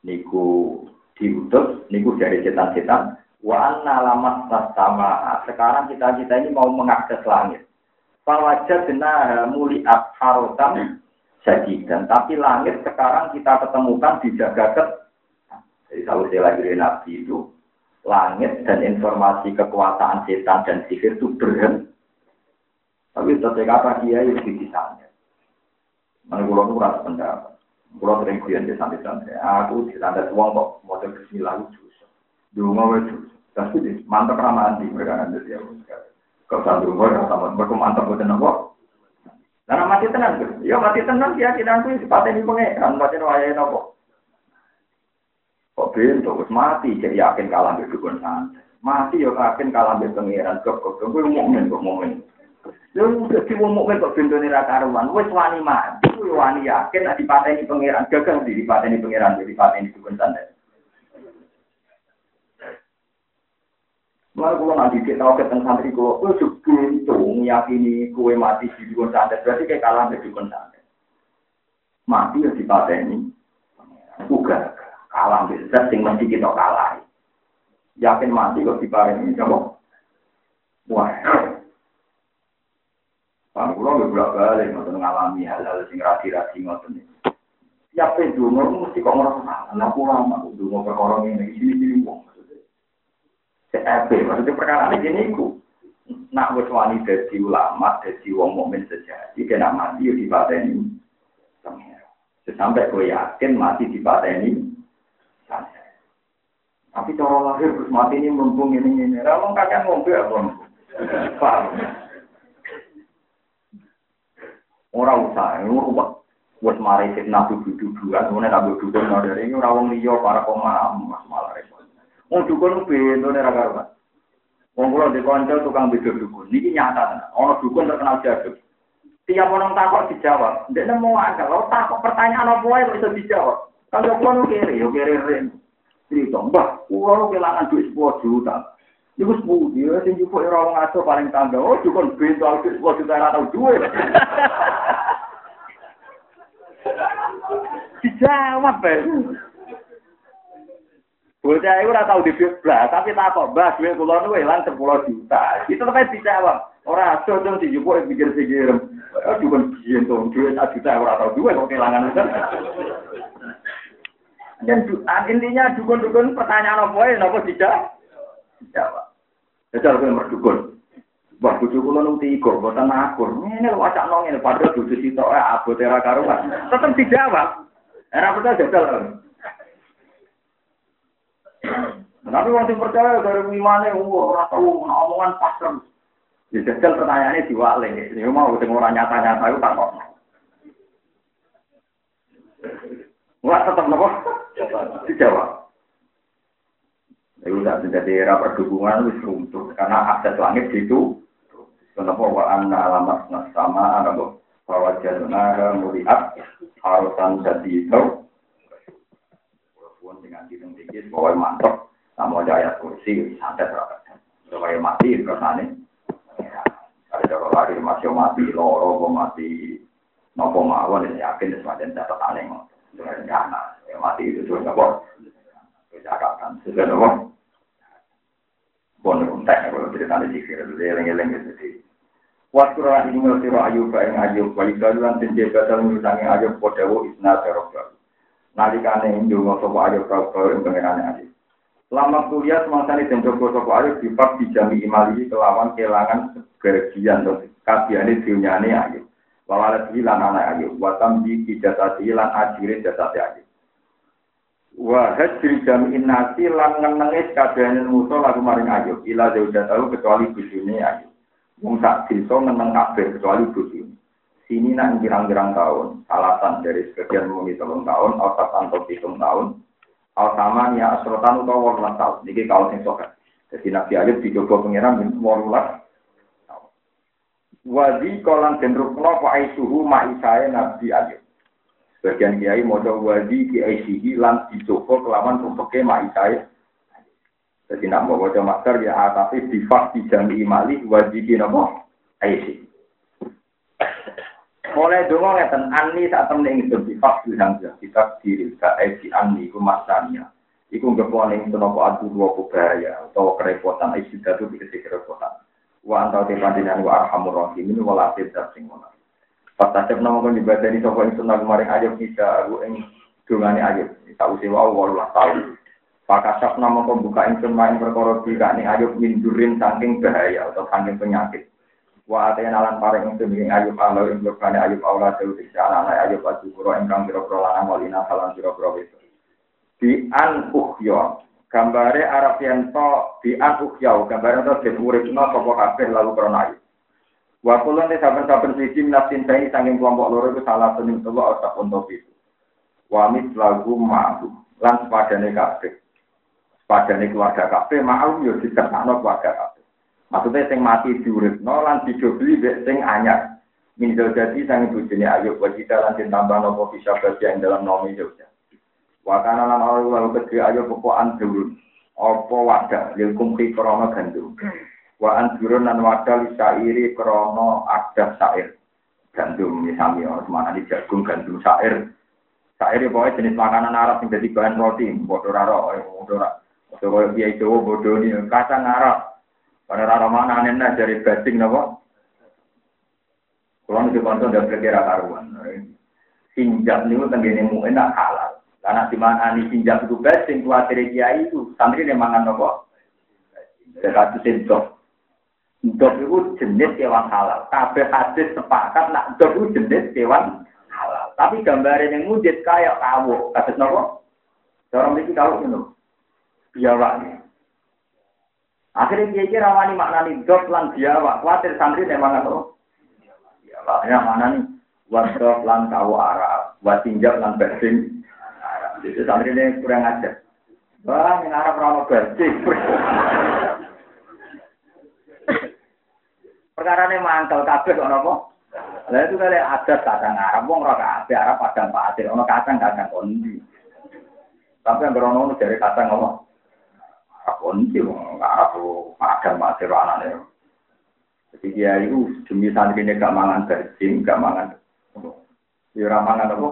niku diutus niku dari setan-setan wa anna lamat sama sekarang kita kita ini mau mengakses langit. Fawajah benar muliat harotam dan tapi langit sekarang kita ketemukan dijaga jadi kalau saya lagi Nabi itu, langit dan informasi kekuasaan setan dan sihir itu berhenti. Tapi setiap kata dia itu disisanya. Mana pulau itu rasa pendapat. Pulau sering kuliah di santai-santai. Aku di santai uang kok model bismillah lucu. Dulu mau lucu. Tapi mantap ramah di mereka nanti dia. Kau satu umur, sama mereka mantap buat nopo. Karena mati tenang, ya mati tenang dia tidak aku di paten di pengeran, mati wayai nopo. Kok bento, wis mati, jadi yakin kalah mbek dukun santet. Mati yo yakin kalah mbek pangeran. Kok kok kowe mukmin kok mukmin. Yo dadi wong mukmin kok bentone ra karuan, wis wani mati, kowe wani yakin nek dipateni pangeran, gagal di dipateni pangeran, dipateni dukun santet. Lalu kalau nanti kita tahu ketemu santri kalau kue sebuntung yakini kue mati di dukun santet berarti kayak kalah di dukun santet. Mati ya dipateni, uga kalah bisa sing mesti kita kalah. Yakin mati kok diparingi coba. Wah. Pak kula nggak bolak balik ngoten ngalami hal-hal sing rasi-rasi ngoten. Siap itu mesti kok ngerasa salah. Aku lama dungo perkara ini sini-sini wong. CEP, maksudnya perkara ini gini ku. Nak wis wani dadi ulama, dadi wong mukmin sejati, kena mati yo dipateni. Sampai gue yakin mati dipateni. Tapi cara lahir terus mati ini mumpung ini ini. Kalau kakek ngombe apa? Paham? Orang usah, ini rumah. Buat mari fitnah dudu-duduan, kemudian nabi dukun dari ini orang liya para pemahaman mas malah repot. Wong dukun bento nek ra karuan. Wong kula di kanca tukang beda dukun. Niki nyata tenan. Ana dukun terkenal jago. Tiap orang takut dijawab. Ndek nemu akal. Kalau takut pertanyaan apa wae bisa dijawab. Kalau nu kiri, yo kiri ren. Cerita, mbah, kula kehilangan duit 10 juta. Iku sepuluh dia, sing jupuk ora wong aso paling tangga. Oh, dukun bento duit 10 juta ora tau duit. Dijawab, Pak. Bocah itu ora tau dibit blas, tapi tak kok mbah duit kula niku ilang 10 juta. Itu tetep dijawab. Ora ado dong dijupuk pikir-pikir. Oh, dukun biyen to duit 1 juta ora tau duit kok kehilangan. Dan intinya dukun-dukun pertanyaan apa ya, napa dijawab? Dijawab. Jajal kowe merdukun. Wah, bojo kula nu tiga, boten akur. Ngene lho acak nong ngene padha bojo sitok abote ra karuan. Tetep dijawab. Era betul jajal. Tapi sing percaya dari imane ora tau omongan pasrem. Ya jajal pertanyaannya diwale. Ya mau sing ora nyata-nyata iku tak kok. Wah tetap nopo? Dijawab. Itu tidak menjadi era perdukungan wis runtuh karena akses langit itu. Kenapa wa anna alamat sama ada bahwa jaduna muriat harusan jadi itu. Walaupun dengan hidung dikit bahwa mantap sama ayat kursi santet rapat. Supaya mati kersane. Ada cara lari masih mati loro mati nopo mawon yakin semacam catatan yang rencana mati itu tuh nopo catatan sudah nopo pun kontak kalau cerita di sini eleng-eleng itu Waktu orang ini ngerti ayub yang ayub, wali kaluan tinjau batal mengutangi ayub podewo isna terobak. Nalikane indungo sopo ayub kau yang pengenane ayub. Lama kuliah semasa ini dan coba sopo ayub dipak dijami imali kelawan kelangan kebahagiaan atau kabiane dunyane ayub. Wawalat hilan anak ayub, watam di ijazat hilan ajire jazat ayub. Wa hajri jami'in nasi lan ngenengis kabehane musa lagu maring ayub. Ila jauh tahu kecuali bujune ayub. Wong sak desa meneng kabeh kecuali bojo. Sini nak kirang-kirang tahun, alasan dari sebagian mumi telung tahun, otak antok hitung tahun, al sama ya asrotan utawa wolulas tahun. Niki kalau sing sokat. Jadi Nabi Ayub dicoba pengiran wolulas tahun. Wadi kolan den rukno fa aisuhu ma'isae Nabi Ayub. Sebagian kiai mojo wadi ki aisihi lan dicoba kelawan rumpeke ma'isae jadi nak mau baca masker ya ah, tapi bifak di jami imali wajib nopo aisi. Mulai dulu ngeten ani saat temen ingin bifak bilang ya kita diri ke aisi ani ku masanya. Iku nggak boleh itu nopo adu dua bahaya atau kerepotan aisi itu bisa kerepotan. Wa antau te panjenengan wa arhamur rahim ini wala tidak sing ngono. Pas tajab nama kan di sopo yang sunnah kemarin aja bisa aku ing dungane aja. Tahu sih wow walau tahu. Pakasap nama pembuka ingsun main perkara tidak nih ayub mindurin saking bahaya atau saking penyakit. Wa ataya nalan paring ing ayub Allah ing lukane ayub Allah dewe tiksa anak ayub asukuro ingkang pira-pira lanang walina salan pira-pira wis. Di an uhyo gambare Arab yen to di an uhyo gambare to den uripna sapa kabeh lalu krana ayub. Wa kulun te saben-saben siji nafsin saing saking kelompok loro iku salah satu tuwa otak untuk itu. Wa lagu ma'lum lan sepadane kabeh padane keluarga kafe mau yo disertakno keluarga kafe. Maksudnya sing mati diuripno lan dijobli mbek sing anyar. Minjol jadi sang bojone ayo wajita lan ditambah nopo bisa bagian dalam nomi Jogja. Wakana lan Allah kedhe ayo pokokan durun. Apa wadah lil kumpi krana gandum. Wa anjurun lan wadah lisairi krana adah sair. Gandum misami orang semana di jagung gandum sair. Saya pokoknya jenis makanan Arab yang jadi bahan roti, bodoh raro, bodoh raro. Bodoh biaya Jawa, bodoh ini, kacang Arab. Pada raro mana aneh dari basing nopo. Kalau itu konco udah berkira karuan. Sinjak niku tenggene mu enak halal. Karena di mana ini sinjak itu basing, kuatir kiai itu, santri dia mangan nopo. Kasus sinjak. Dok itu jenis kewan halal. Kabeh hadis sepakat nak dok itu jenis kewan halal. Tapi gambarnya yang mujid kayak kawo. Kasus nopo? Orang ini kalau itu biawak. Akhirnya dia kira rawani maknani dok lan biawak. Khawatir santri memang atau biawaknya mana nih? Wadok lan kawo Arab. Watinjak lan bersing. Jadi santri ini kurang ajar. Wah, yang Arab ramah bersing. Perkara ini mangkel kabeh kok napa? Lah itu kali ada kadang Arab wong ora kabeh Arab padang pasir, ono kadang kadang kondi. Tapi yang berono dari kadang apa? Arab kondi wong Arab padang pasir anane. Jadi dia itu demi santri gak mangan berjing, gak mangan. Ya ora mangan apa?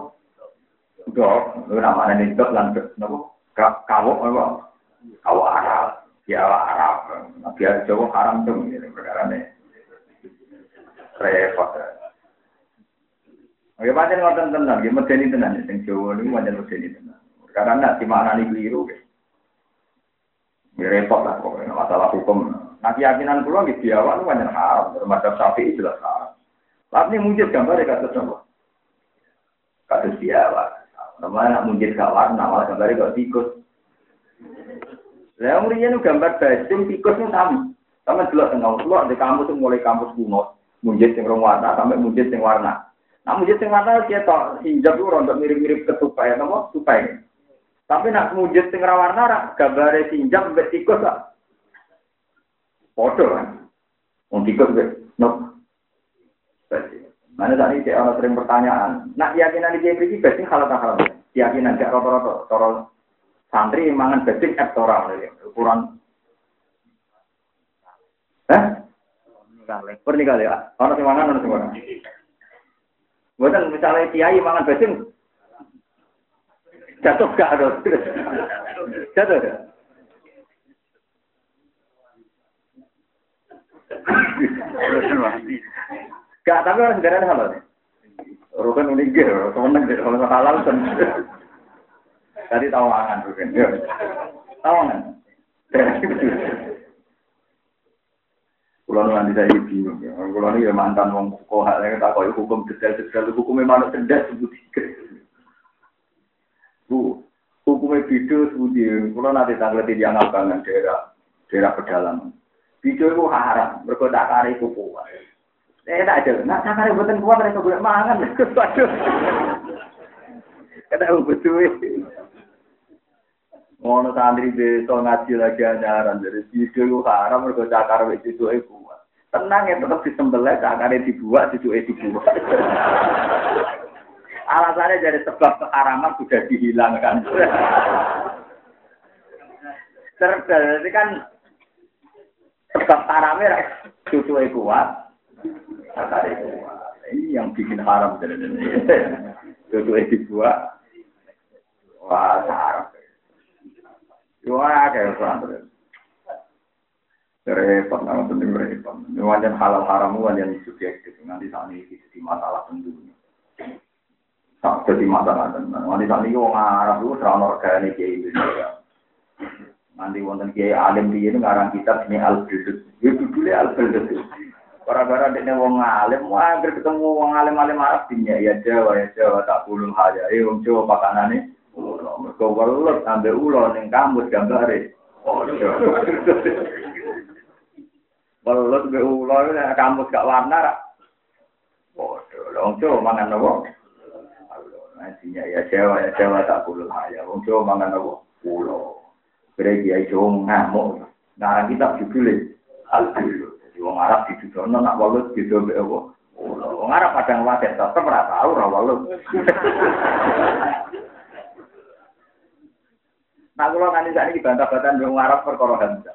Dok, namanya nih dok lan nopo? Kawo apa? Kawo Arab, ya Arab. Biar Jawa haram tuh ini perkara ini repot. Oke, pancen ngoten tenan, nggih medeni tenan sing Jawa niku pancen medeni tenan. Karena nak dimaknani keliru nggih. Ya repot lah pokoknya masalah hukum. Nah keyakinan kula nggih di awal pancen haram, termasuk sapi jelas haram. Tapi mujid gambar kados napa? Kados di awal. Namanya nak mujid gak warna, malah gambar tikus. Lah mriyen gambar bajing tikus itu sami. Sama delok tengah kula di kampus mulai kampus kuno mujid sing rong warna sampai mujid sing warna. Nah mujid sing warna dia tok hinjab itu rontok mirip-mirip ketupai napa tupai. Tapi nak mujid sing warna ra gambare hinjab mbek tikus lah. Foto kan. Tikus mbek nok. Mana tadi cek orang sering pertanyaan. Nak keyakinan di JPG basing halal tak halal? Keyakinan gak rata-rata. Toro santri mangan basing ektoral ukuran. Eh? Kali. Pernah kali ya. Orang sing mangan orang sing mangan. Bukan misalnya kiai mangan basing jatuh gak ada. Jatuh gak? Gak, tapi orang sekarang halal. Rukun unik gitu, semenang deh, kalau halal kan. Tadi tawangan rukun, tawangan. Kulo nanti saya bingung ya. Kulo ini mantan wong hal yang tak kau hukum detail-detail hukumnya mana cerdas sebut Bu, hukumnya video sebut Kulo nanti tanggal yang abangan daerah daerah pedalaman. Video itu haram, mereka tak kari kuku. Eh tak ada, nak tak kari buatan kuat mereka boleh mangan. Waduh, kata betul. Ngono santri desa ngaji lagi anyaran dari video itu haram mergo cakar wis itu kuat. Tenang ya tetap disembelih cakare dibuat itu dibuat. Alasannya dari sebab keharaman sudah dihilangkan. Terjadi kan sebab haramnya cucu kuat. Cakare kuat. Ini yang bikin haram jadi Cucu dibuat. Wah, haram. Wah, kayak. Repot, nama penting repot. Wajan halal haram, wajan subjektif. Nanti saat ini jadi masalah tentunya. Tak jadi masalah tentunya. Nanti saat ini orang Arab itu serang organik kayak Indonesia. Nanti wonten kiai alim di ini ngarang kitab ini al bildut. Ya judulnya al bildut. Para-para dia wong alim, wah ketemu wong alim-alim Arab dinya ya Jawa ya Jawa tak puluh aja. Eh wong Jawa pakanane Mereka welut sampai ulo ning kamus gambare. Welut be ulo kamus gak warna ra. Waduh, wong Jawa mangan apa? Nantinya ya Jawa ya Jawa tak puluh aja. Wong Jawa mangan apa? Ulo. Kira kiai Jawa ngamuk. Ngarang kitab judulnya Al-Bilu. Jadi wong Arab dijudono nak welut gitu be apa? Ulo. Wong Arab padang wadah tetep ora tau ora welut. Nah, kalau nanti saat ini bantah-bantahan dong Arab perkara hamzah.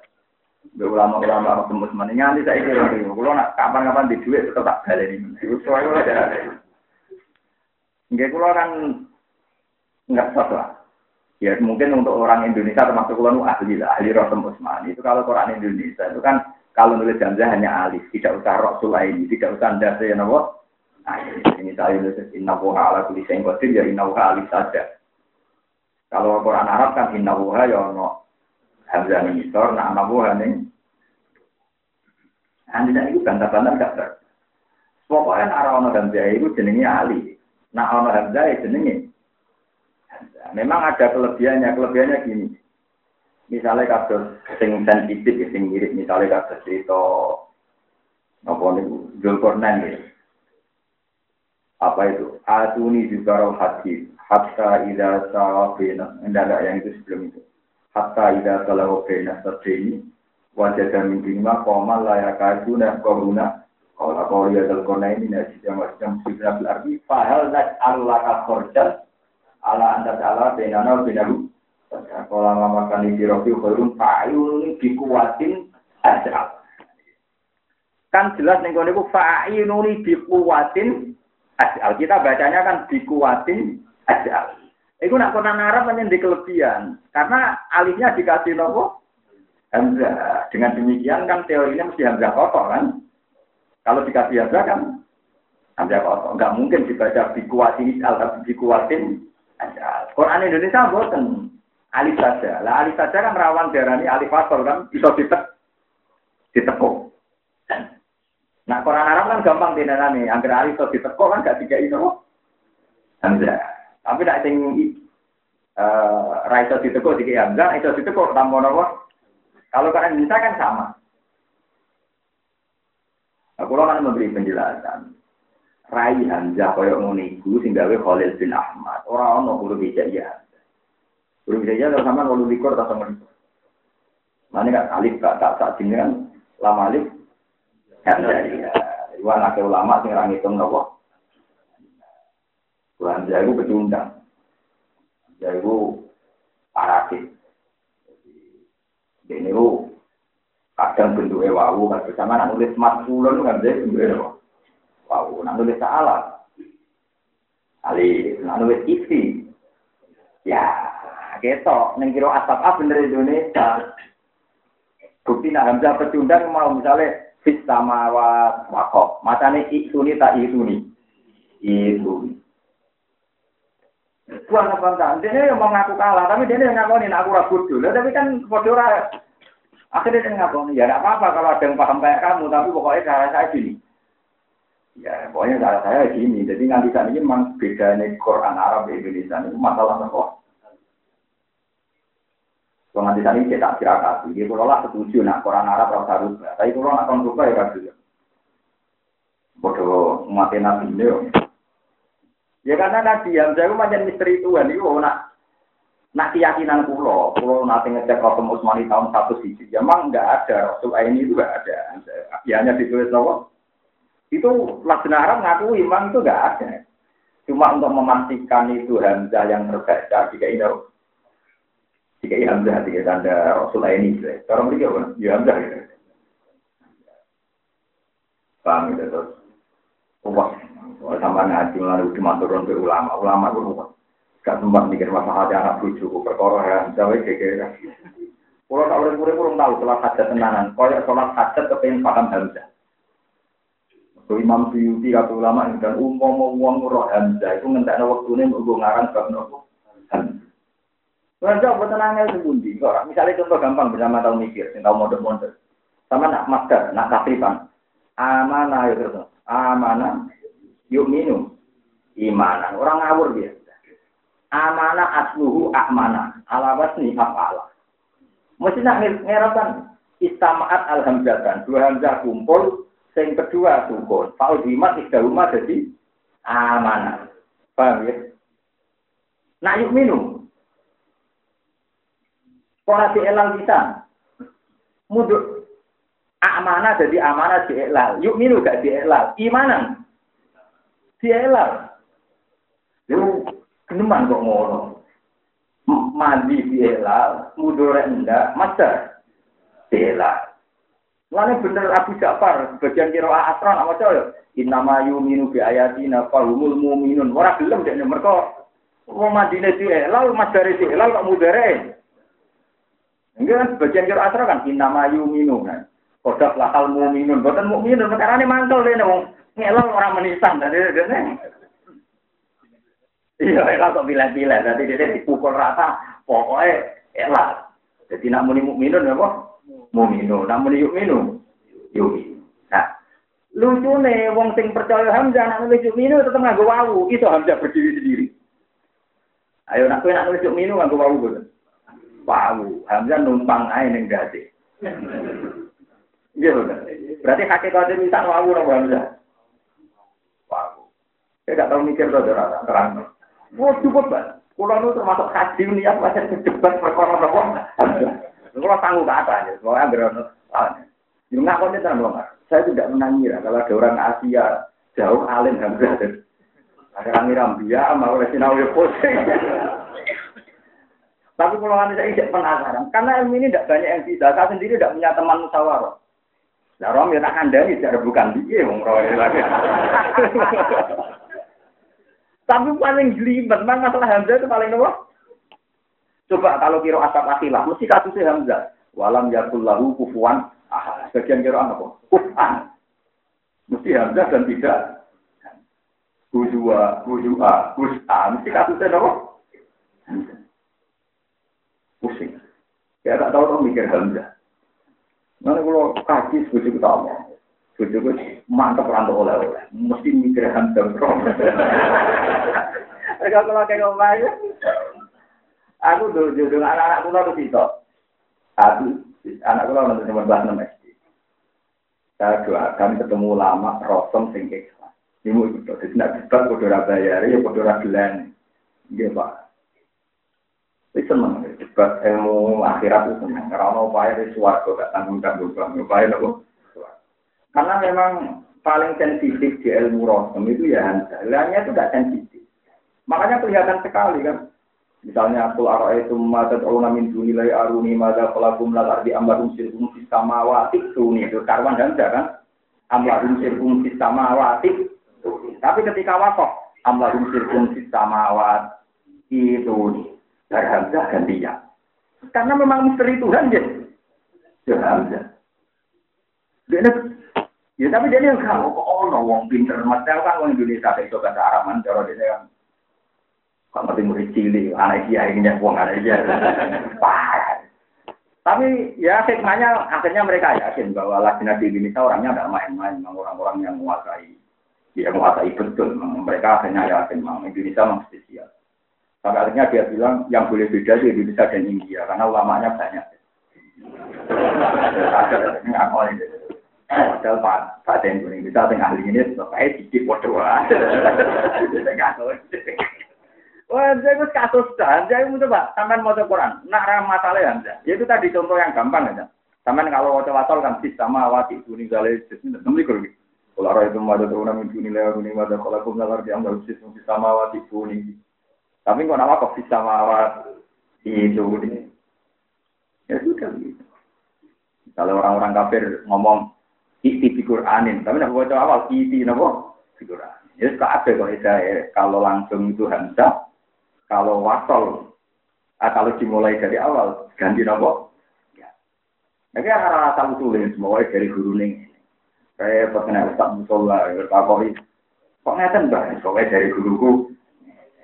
Be ulama-ulama Arab tembus mana nganti saya kira Kalau nak kapan-kapan di duit tetap tak balik ini. Itu soalnya ada. Enggak kalau kan Enggak salah. Ya mungkin untuk orang Indonesia termasuk kalau ahli lah, ahli Rasul Usman. Itu kalau Quran Indonesia itu kan kalau nulis Hamzah hanya alif, tidak usah Rasul ini, tidak usah saya nama. Nah, ini saya nulis inna wuha ala kulli syai'in qadir ya inna wuha alif saja. Kalau Quran Arab kan inna wuha ya ono Hamzah ning isor, nah ana wuha ning Anda itu bantah-bantah gak ber. Pokoknya nak ono Hamzah itu jenenge ali. Nak ono Hamzah itu jenenge Memang ada kelebihannya, kelebihannya gini. Misalnya kasus sing sensitif, sing mirip, misalnya kasus cerita apa nih, Zulkarnain ya. Apa itu? Atuni juga roh hati, hatta ida sawabina, enggak yang itu sebelum itu. Hatta ida salawabina ini wajah dan mingkima komal layak kajuna koruna kalau kau lihat Zulkarnain ini nasi yang macam sudah berarti fahal nak Allah kakorjan ala anda ala benana benahu kalau lama makan di rofi khairun fa'ayun dikuatin aja kan jelas nih kalau niku fa'ayun dikuatin aja kita bacanya kan dikuatin aja itu nak Quran Arab hanya di kelebihan karena alihnya dikasih nopo Hamzah. Dengan demikian kan teorinya mesti Hamzah kotor kan. Kalau dikasih Hamzah kan Hamzah kotor. Enggak mungkin dibaca dikuatin al tapi dikuatin Quran Indonesia buatan alif saja. Lah alif saja kan rawan darani alif fasol kan bisa ditek ditekuk. Nah Quran Arab kan gampang dinanani. Angger alif iso ditekuk kan gak tiga itu. Hamzah. Tapi tidak sing eh ra iso ditekuk tiga hamzah, iso ditekuk tambah nopo. Kalau Quran Indonesia kan sama. Nah, kalau memberi penjelasan. Rai Hamzah kaya ngono iku sing gawe Khalil bin Ahmad. Ora ono bisa ya. Kulo bisa ya sama kulo likur ta sama likur. Mana kan alif gak tak tak kan lama alif Hamzah ya. Anak ulama sing ora ngitung nopo. Hamzah iku pecundang. Hamzah iku parasit. Ini kadang bentuknya wawu kan bersama nulis matkulon kan dia bentuknya Wow, nak nulis salah. Ali, nak nulis isi. Ya, ketok, neng kira asap apa bener Indonesia. Bukti nak Hamzah pecundang mau misalnya fit sama wakok. Matanya isuni tak isuni. Isuni. Buang apa enggak? Dia yang mau ngaku kalah, tapi dia yang ngaku aku ragu dulu. Tapi kan bodoh Akhirnya dia ngaku, ya tidak apa-apa kalau ada yang paham kayak kamu, tapi pokoknya cara saya gini. Ya, pokoknya cara saya gini. Jadi nanti saat ini memang bedanya Quran Arab di Indonesia itu masalah apa? Kalau nanti ini kita kira Dia kalau lah setuju, nak Quran Arab harus harus. Tapi kalau nak konsulta ya kan Bodoh mati nabi ini. Ya karena Nabi saya macam misteri Tuhan itu nak nak keyakinan pulau, pulau nanti ngecek Rasul Utsmani tahun satu sisi, ya memang nggak ada Rasul ini juga ada. Ya hanya ditulis Allah itu Lajnah Arab ngaku imam itu enggak ada. Cuma untuk memastikan itu Hamzah yang terbaca jika ini jika ini Hamzah jika tanda Rasul ini Cara mereka apa? Ya Hamzah gitu. Paham gitu terus. Wah, sama ngaji lalu dimaturun ke ulama. Ulama itu wah. Gak sempat mikir masalah anak bujuk, perkara Hamzah, kayak Kalau tak boleh kurang tahu sholat hajat tenanan. Kalau sholat hajat kepengen paham Hamzah. So Imam Suyuti kata ulama dan umum uang roh Hamzah itu ngentekno waktune mergo ngarang bab nopo. Hamzah buat tenangnya sebundi. Misalnya contoh gampang bersama tahu mikir, yang tahu model-model. Sama nak masker, nak kapripan. Amanah itu terus. Amanah yuk minum. Imanan. Orang ngawur dia. Amanah asluhu ahmanah. Alawas nih apa Mesti nak ngerapkan istamaat alhamdulillah. Dua hamzah kumpul Sing kedua sukun. Fa'ul tiga rumah jadi amanah. Paham ya? Nah yuk minum. Di elal kita. Muduk. Amanah jadi amanah di elal. Yuk minum gak elal. Imanan. Di elal. Lu keneman kok ngono. Mandi di elal. Mudur enggak. Master. Di elal. Lalu bener Abu Ja'far, bagian kira asron apa coy? Innama yuminu bi ayatina fahumul mu'minun. Ora gelem dek mereka Wong Madinah di elal, Mas dari di elal kok mudare. Enggak bagian kira asra kan inama yuminu kan. Kodak lahal muminun, bukan muminun, ini mantel deh wong ngelal orang menisan tadi dene. Iya, elal kok pilih-pilih, nanti dia dipukul rata, pokoknya elal. Jadi nak muni mukminun apa? Mukminun, nak muni yukminu, yukminu. Nah, lucu nih, wong sing percaya Hamzah nak nulis yukminu tetap nggak wawu, itu Hamzah berdiri sendiri. Ayo nak kowe nak nulis yukminu nggak wawu boten. Wawu, Hamzah numpang ae ning gade. Iya. Berarti hakikat misal wawu nang Hamzah. Saya gak tahu mikir tuh terang terang. Wah cukup banget. Kulo nu termasuk haji niat pancen cepat perkara napa. Kulo tangguh kata aja, soalnya berono. Yo ngakoni tenan wong. Saya tidak menangira kalau ada orang Asia jauh alim Hamzah. Ada orang Irambia mau oleh yo pusing. Tapi kalau anda saya tidak penasaran, karena ilmu ini tidak banyak yang bisa. Saya sendiri tidak punya teman musyawarah. Nah, Rom ya tak tidak bukan dia, wong lagi. Tapi paling jelimet, memang masalah Hamzah itu paling nopo. Coba kalau kira asap akilah, mesti kasusnya Hamzah. Walam yakul lahu kufuan ah, Sebagian kira apa? Kufan. Mesti Hamzah dan tidak. Hujua, hujua, hus'a. Mesti kasusnya nopo. Pusing. Ya tak tahu orang mikir Hamzah. Mana kalau kaji sebujuk utama. Bojoku mantep rantau oleh-oleh. Mesti mikir hantem Mereka kalau kayak ngomong ya. Aku dulu jodoh anak-anak kula tuh situ. Aku anak kula nanti cuma bahas enam SD. Saya doa kami ketemu lama rosom sing ikhlas. Ini mau ikut jadi nak debat kudu ora bayar ya kudu ora gelan. Nggih Pak. Wis seneng debat ilmu akhirat itu seneng. Ora ono upaya wis swarga gak tanggung-tanggung. Upaya nopo? Karena memang paling sensitif di ilmu rosem itu ya Hamzah. Lainnya itu tidak sensitif. Makanya kelihatan sekali kan. Misalnya arah itu mata tauna min dunilai aruni mada pelakum lal ardi ambarum sirkum fis samawati tuni itu karwan Hamzah kan. Ambarum sirkum fis samawati Tapi ketika wakaf ambarum sirkum fis samawati itu dari Hamzah gantinya. Karena memang misteri Tuhan ya. Ya Hamzah. Ya tapi dia yang kamu kok ono wong pinter mas kan wong Indonesia itu bahasa Arab cara dia kan kalau ngerti murid cili anak dia ini wong anak dia tapi ya hikmahnya akhirnya mereka yakin bahwa Latina di Indonesia orangnya tidak main-main, orang-orang yang menguasai, dia menguasai betul. Mereka akhirnya yakin memang Indonesia memang spesial. Sampai akhirnya dia bilang yang boleh beda di Indonesia dan India karena ulamanya banyak. Ada itu. Padahal Pak Pak Tentu ini bisa tengah ahli ini supaya dikit bodoh Wah, saya itu kasus dah. Saya mau coba, sampai mau Quran. Nak ram masalah ya, ya, itu tadi contoh yang gampang aja. Sampai kalau wajah wasal kan sama wati kuning gale, nanti kalau kalau orang itu mau ada orang itu nilai orang ini ada kalau aku nggak yang baru sih sama wati kuning. Tapi kok nama kok sama wati itu ini. Ya sudah gitu. Kalau orang-orang kafir ngomong isi di Quranin. Tapi nak baca awal isi napa? Di Quran. Ya ada kok saya kalau langsung itu hamzah, kalau wasol, ah, kalau dimulai dari awal ganti napa? Ya. Tapi arah asal usulnya semua dari guru nih. Saya pernah Ustaz Musola bertakoi. Kok ngeten mbak? Soalnya dari guruku.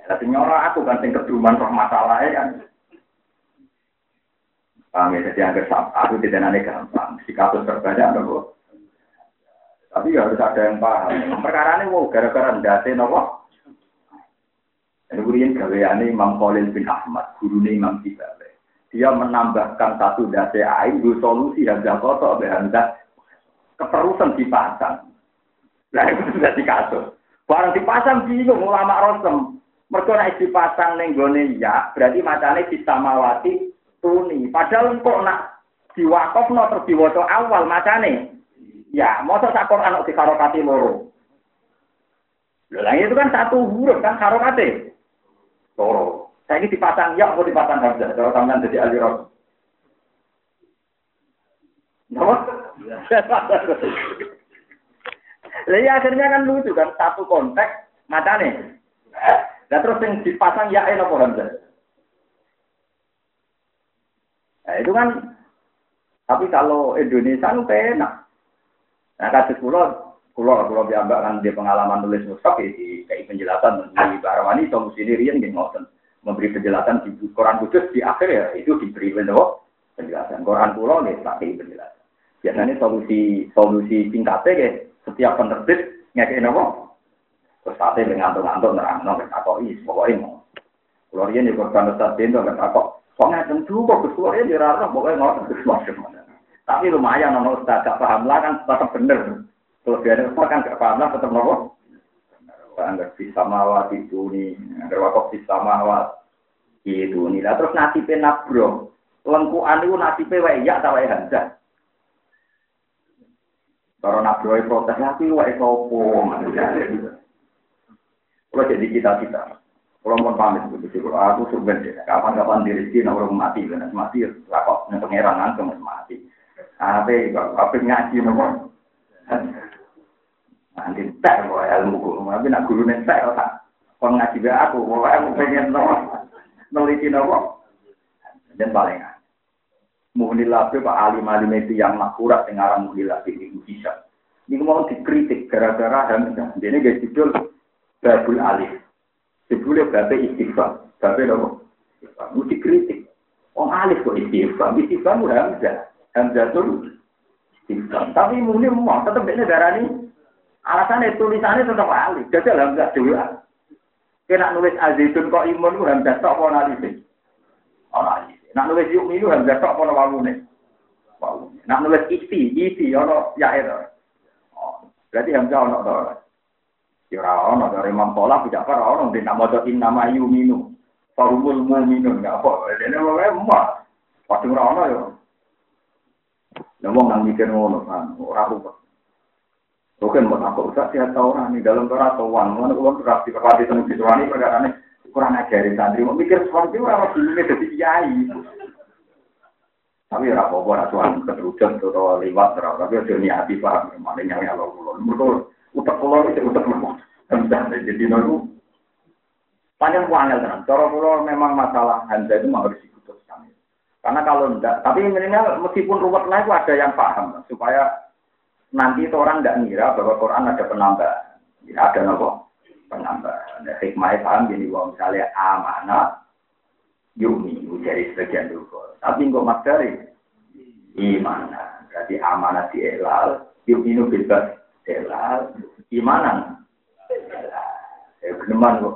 Tapi nyora aku kan sing keduman roh masalahnya kan. Paham ya, jadi agar aku tidak nanti gampang. Si kasus terbanyak, nopo. Tapi ya harus ada yang paham. Perkara ini wow, gara-gara ndate nopo. Kemudian gaweane Imam Khalil bin Ahmad, guru Imam Tibawe. Dia menambahkan satu dasi air, dua solusi Hamzah kotor, Hamzah keterusan dipasang. Nah itu sudah dikasus. Barang dipasang bingung ulama rosem. Mereka naik dipasang neng ya, berarti macamnya mawati tuni. Padahal kok nak diwakaf no terus diwaca awal macamnya. Ya, mau sak Quran di karokati loro. Lah itu kan satu huruf kan karokati. Loro. Saya ini dipasang ya mau dipasang hamzah. Kalau sampean jadi ahli roh. Lah ya akhirnya kan lucu kan satu konteks nih. Nah terus yang dipasang ya apa Hamzah? Nah itu kan, tapi kalau Indonesia itu enak. Nah kasih pulau, pulau pulau biambak kan dia pengalaman nulis mushaf ya, di kayak penjelasan di Barawani solusi ini rian ngoten. Memberi penjelasan di Quran Kudus di akhir ya itu diberi penjelasan. Quran pulau nih tak penjelasan. Biasanya solusi solusi singkatnya ya setiap penerbit ngekek nopo? Terus sate ngantuk-ngantuk nerang nopo takok is pokoknya mau. Kalau dia nih korban Ustaz Bento nggak takok Kok ngeten dulu kok keluarnya di rara pokoknya ngotot macam Tapi lumayan nono ustaz gak paham lah kan tetap bener. Kalau dia ustaz kan gak paham lah tetap nopo. Anggar bisa mawat itu nih, anggar wakaf bisa mawat itu nih. Lah terus nasibnya nabro, lengkuan itu nasibnya wae ya atau wae hamzah. Kalau nabro protes lagi wae sopo. Kalau jadi kita kita. Kalau mau pamit begitu, kalau aku sebenarnya kapan-kapan diri sih orang mati, mati lapor nih pangeran kan Tapi apa ngaji nopo? Nanti tak mau ilmu guru, tapi nak guru nih tak tak. Kalau ngaji be aku, mau ilmu pengen nopo, neliti nopo. Dan paling Muhnilabi Pak Alim Alim itu yang makurat dengan orang Muhnilabi itu bisa. Ini mau dikritik gara-gara Hamzah. Ini gak judul Babul Alif. Sebelum bapak istighfar, bapak nopo. Mu dikritik. Om alif kok istighfar, istighfar mu hamzah. Hamzah tuh istighfar. Tapi mungkin mau tetap beda darah ini. Alasannya tulisannya tetap alif. Jadi hamzah dua. Kena nulis azizun kok imun ku hamzah tok alif. Ora alif. Nak nulis yuk minu hamzah tok apa wawune. Wawune. Nak nulis isti, isti ono ya itu. Oh, berarti hamzah ono to. Ya ora ono dari Imam Pola tidak ora ono nama maca nama yuminu. Farumul mu'minun enggak apa. Dene wae emak. Padha ora ono. Wong nang mikir ngono kan ora rubah. Bukan mau takut usah sihat tahu orang nih dalam Torah atau wan, mana kalau beras di kepala itu nulis wani perkara ini kurang ajarin santri, mau mikir seperti itu orang dulu jadi kiai. Tapi ya apa apa tuan keterusan atau lewat terus, tapi ada niati paham, mana yang ya Allah, betul utak pulau itu utak pulau. Jadi nolu panjang kuangel kan. Cara pulau memang masalah handa itu harus diputuskan. Karena kalau enggak, tapi minimal meskipun ruwet lah itu ada yang paham supaya nanti itu orang enggak ngira bahwa Quran ada penambahan. Ya, ada nopo penambahan. Ada hikmah paham jadi bahwa misalnya amanah yumi dari sebagian dulu. Tapi enggak mas dari iman. Berarti amanah di elal, yumi bebas Elal, imanan. Ya, geneman kok.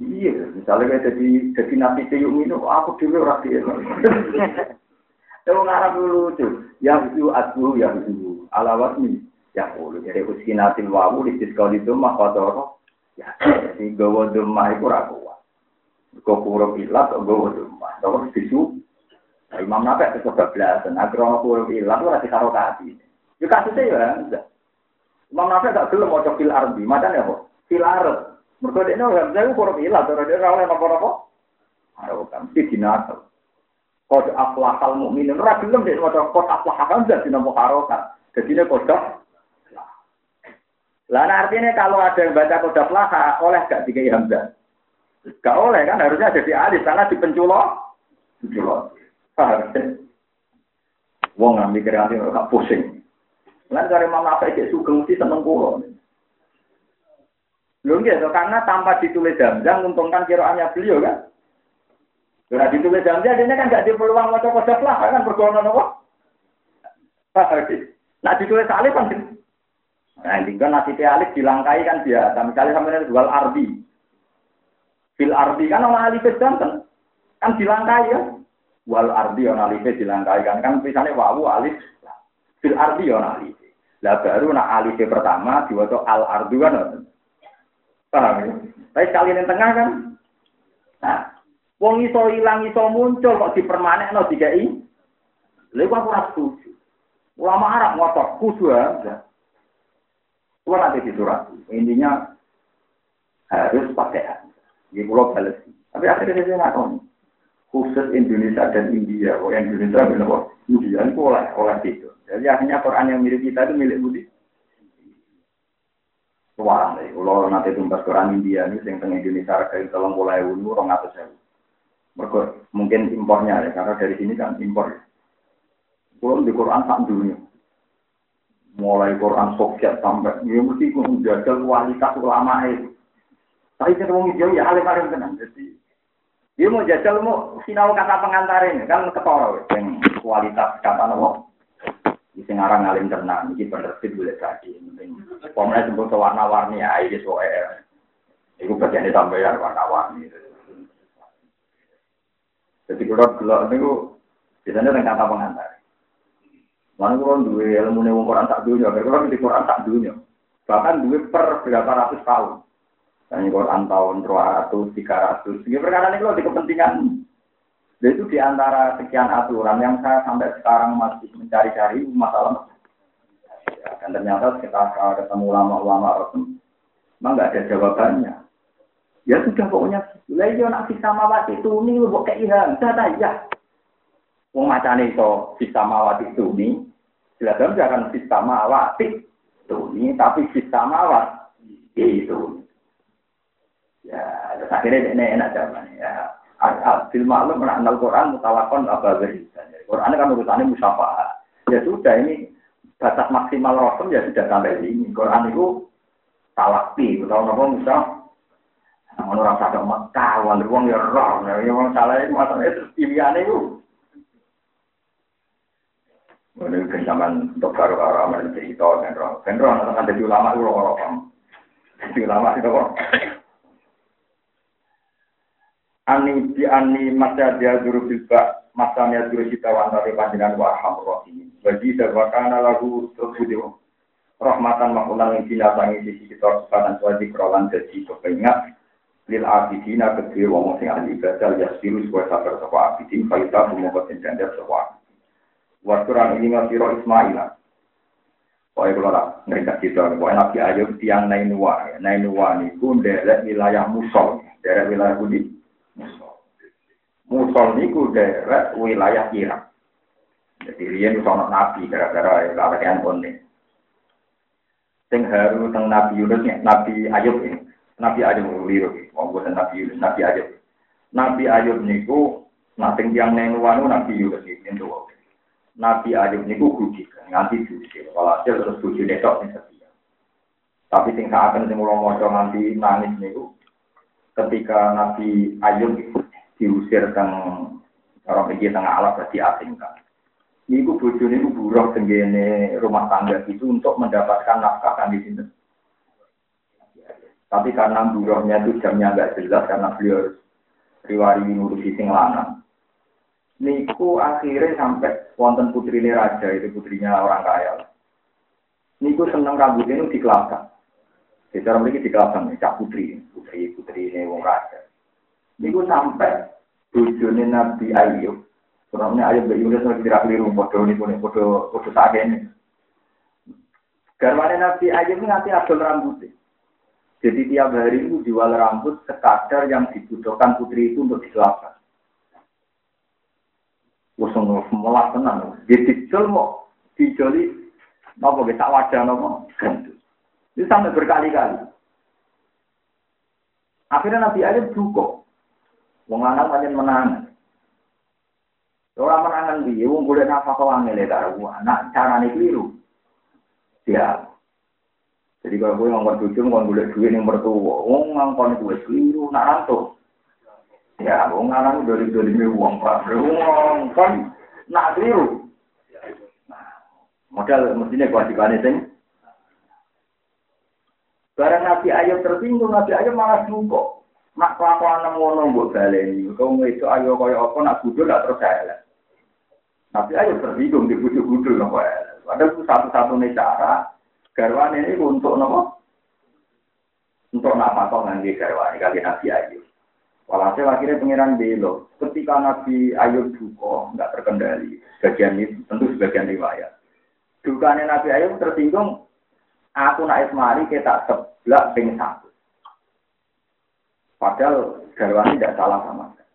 Iya, misalnya kayak jadi jadi nabi yuk minum, aku dulu rapi. Tahu ngarap dulu tuh, yang itu aku yang itu alawat nih, ya boleh jadi uskinatin wawu di sekolah itu mah kotor. Ya, jadi gawa demah itu ragu. Kau kurang ilat, gawa demah, terus tisu. Imam Nabi itu kebablasan, agar orang kurang ilat itu rasi karokati. Ya kasusnya ya enggak. Imam Nafi gak gelem mau fil ardi, macam apa? Fil ard. Mergo dekne ora bisa ku ora ilah, ora dia ora oleh napa-napa. Ora kan mesti dinasal. Kod aflahal mukminin ora gelem dek maca kod aflahal jadi nama harokat. Jadi ini kod lah artinya kalau ada yang baca kod aflaha oleh gak dikai hamzah. Gak oleh kan harusnya jadi alif karena di penculo. Penculo. Paham? Wong mikir nanti gak pusing. Lan dari Imam Nawawi cek sugeng mesti seneng kula. Lho nggih, karena tanpa ditulis jamjang menguntungkan kiraannya beliau kan. Karena ditulis jamjang dia kan gak di peluang maca kodok lah kan bergono nopo. Nah ditulis alif kan Nah, tinggal nasi alif dilangkai kan dia. Tapi misalnya sampai jual ardi. Fil ardi kan orang alif jantan. Kan dilangkai ya. Wal ardi orang alif dilangkai kan. Kan misalnya wawu alif. Fil ardi orang alif. Lah baru nak alif pertama diwaca al ardu kan. Paham ya? Tapi sekali yang tengah kan. Nah, wong iso ilang iso muncul kok dipermanekno dikai. Lha kok ora setuju. Ulama Arab ngotot kudu ya. Kuwi nanti di. Intinya harus pakai Di pulau balas. Tapi akhirnya saya nggak tahu. Khusus Indonesia dan India. Oh, Indonesia benar India itu oleh oleh itu. Jadi akhirnya Quran yang milik kita itu milik Budi. Suara deh, kalau nanti tumbas Quran India ini, yang tengah Indonesia harga itu tolong mulai dulu, orang atas saya. mungkin impornya ya, karena dari sini kan impor. Kalau di Quran tak dunia, mulai Quran Soviet sampai, ya mesti menjaga kualitas ulama itu. Tapi kita mau hijau ya alim alim tenang. Jadi dia mau jajal mau sinau kata pengantar ini kan ketoro yang kualitas kata nopo. Di singarang alim tenang, ini penerbit boleh tadi. Pokoknya sebut warna-warni ya, ini soal. Itu bagian ditambahin warna-warni. Jadi kalau gelap itu biasanya dengan kata pengantar. Mana kalau dua ilmu nih Quran tak dunia, kalau di Quran tak dunia. Bahkan dua per berapa ratus tahun. Dan Quran tahun 200, 300. Ini perkara ini kalau di kepentingan. Itu di antara sekian aturan yang saya sampai sekarang masih mencari-cari masalah. Dan ternyata kita ketemu ulama-ulama memang nggak ada jawabannya. Ya sudah pokoknya, lah iya nak bisa mawat itu ini buat keihan, sudah ya. Wong macane iso bisa mawat itu ini, jelas jangan bisa mawat itu ini, tapi bisa mawat itu. Ya, akhirnya ini enak zaman ya. Al maklum mengenal Quran mutalakon apa Quran kan urusannya musyafah. Ya sudah ini batas maksimal rasul ya sudah sampai ini. Quran itu talakti, atau apa misal Namun orang sadar Mekah, wong wong ya roh, ya wong salah itu masalahnya terus pilihannya itu. Ini zaman untuk baru karo amal cerita kan roh, kan roh, nanti ulama itu roh roh, ulama itu kok. Ani di ani masa dia juru bilba masanya juru kita wantari panjenengan wa rohim bagi darwakana lagu terbudio rahmatan makulan yang binatangi sisi kita sekarang suadi kerolan jadi kepingat. Lil abidina kedua wong sing ahli ibadah ya siru sebuah sabar sapa abidin faita bumoko tenjanda sapa Wakturan ini masih roh Ismail Pokoknya kalau tak ngerti kita, pokoknya Nabi Ayub tiang Nainua, Nainua ini pun dari wilayah Musol, dari wilayah Budi, Musol niku daerah wilayah Irak. Jadi riyen sono nabi gara-gara kalakean konne. Sing haru teng Nabi Yunus Nabi Ayub ini. Nabi Ayub liru, wong Nabi Yunus, Nabi Ayub. Nabi Ayub niku nating yang neng wanu Nabi Yunus iki ento. Nabi Ayub niku gudik nganti diusir. Walhasil terus bojone tok sing setia. Tapi sing saken sing kula maca nganti nangis niku ketika Nabi Ayub diusir teng orang pergi tengah alam berarti asingkan. Niku bojone niku buruh tenggene rumah tangga itu untuk mendapatkan nafkah kan di sini. Tapi karena buruhnya itu jamnya agak jelas karena beliau riwari ngurusi sing lanang. Niku akhirnya sampai wonten putri ini raja itu putrinya orang kaya. Niku seneng rambutnya itu di kelapa. Secara mereka di cak putri, putri putri ini wong raja. Niku sampai bujune Nabi Ayub. Kurangnya Ayub dari Yunus lagi tidak keliru, bodoh ini pun bodoh bodoh tak ini. Garwane Nabi Ayub nanti adol rambutnya. Jadi tiap hari itu jual rambut sekadar yang dibutuhkan putri itu untuk diselapkan. Usung melah tenang. Jadi jual mau dijoli, nopo bisa wajah nopo. Itu sampai berkali-kali. Akhirnya Nabi Ayub cukup. Wong lanang pancen menang. Ora menangan piye wong golek nafkah angel karo anak carane keliru. Ya. Jadi kalau gue ngomong tujuh, ngomong golek duit yang bertua, wong ngomong gue keliru, nak rantu. Ya, wong lanang dari dari uang pak, wong kan nak keliru. Modal mestinya kewajibannya sing. Barang Nabi Ayub tersinggung, Nabi Ayub malah dukok. Nak kelakuan ngono mbok baleni. Kau itu ayo kaya apa nak budul gak terus elek. Tapi ayo tersinggung di budul-budul nopo elek. Padahal itu satu-satunya cara garwan ini untuk nopo untuk nama kau nanti garwan kali Nabi Ayub. Walhasil akhirnya pengiran belo. Ketika Nabi Ayub duka nggak terkendali, sebagian itu tentu sebagian riwayat. Dukanya Nabi Ayub tersinggung. Aku naik mari kita sebelah ping satu. Padahal garwani tidak salah sama sekali.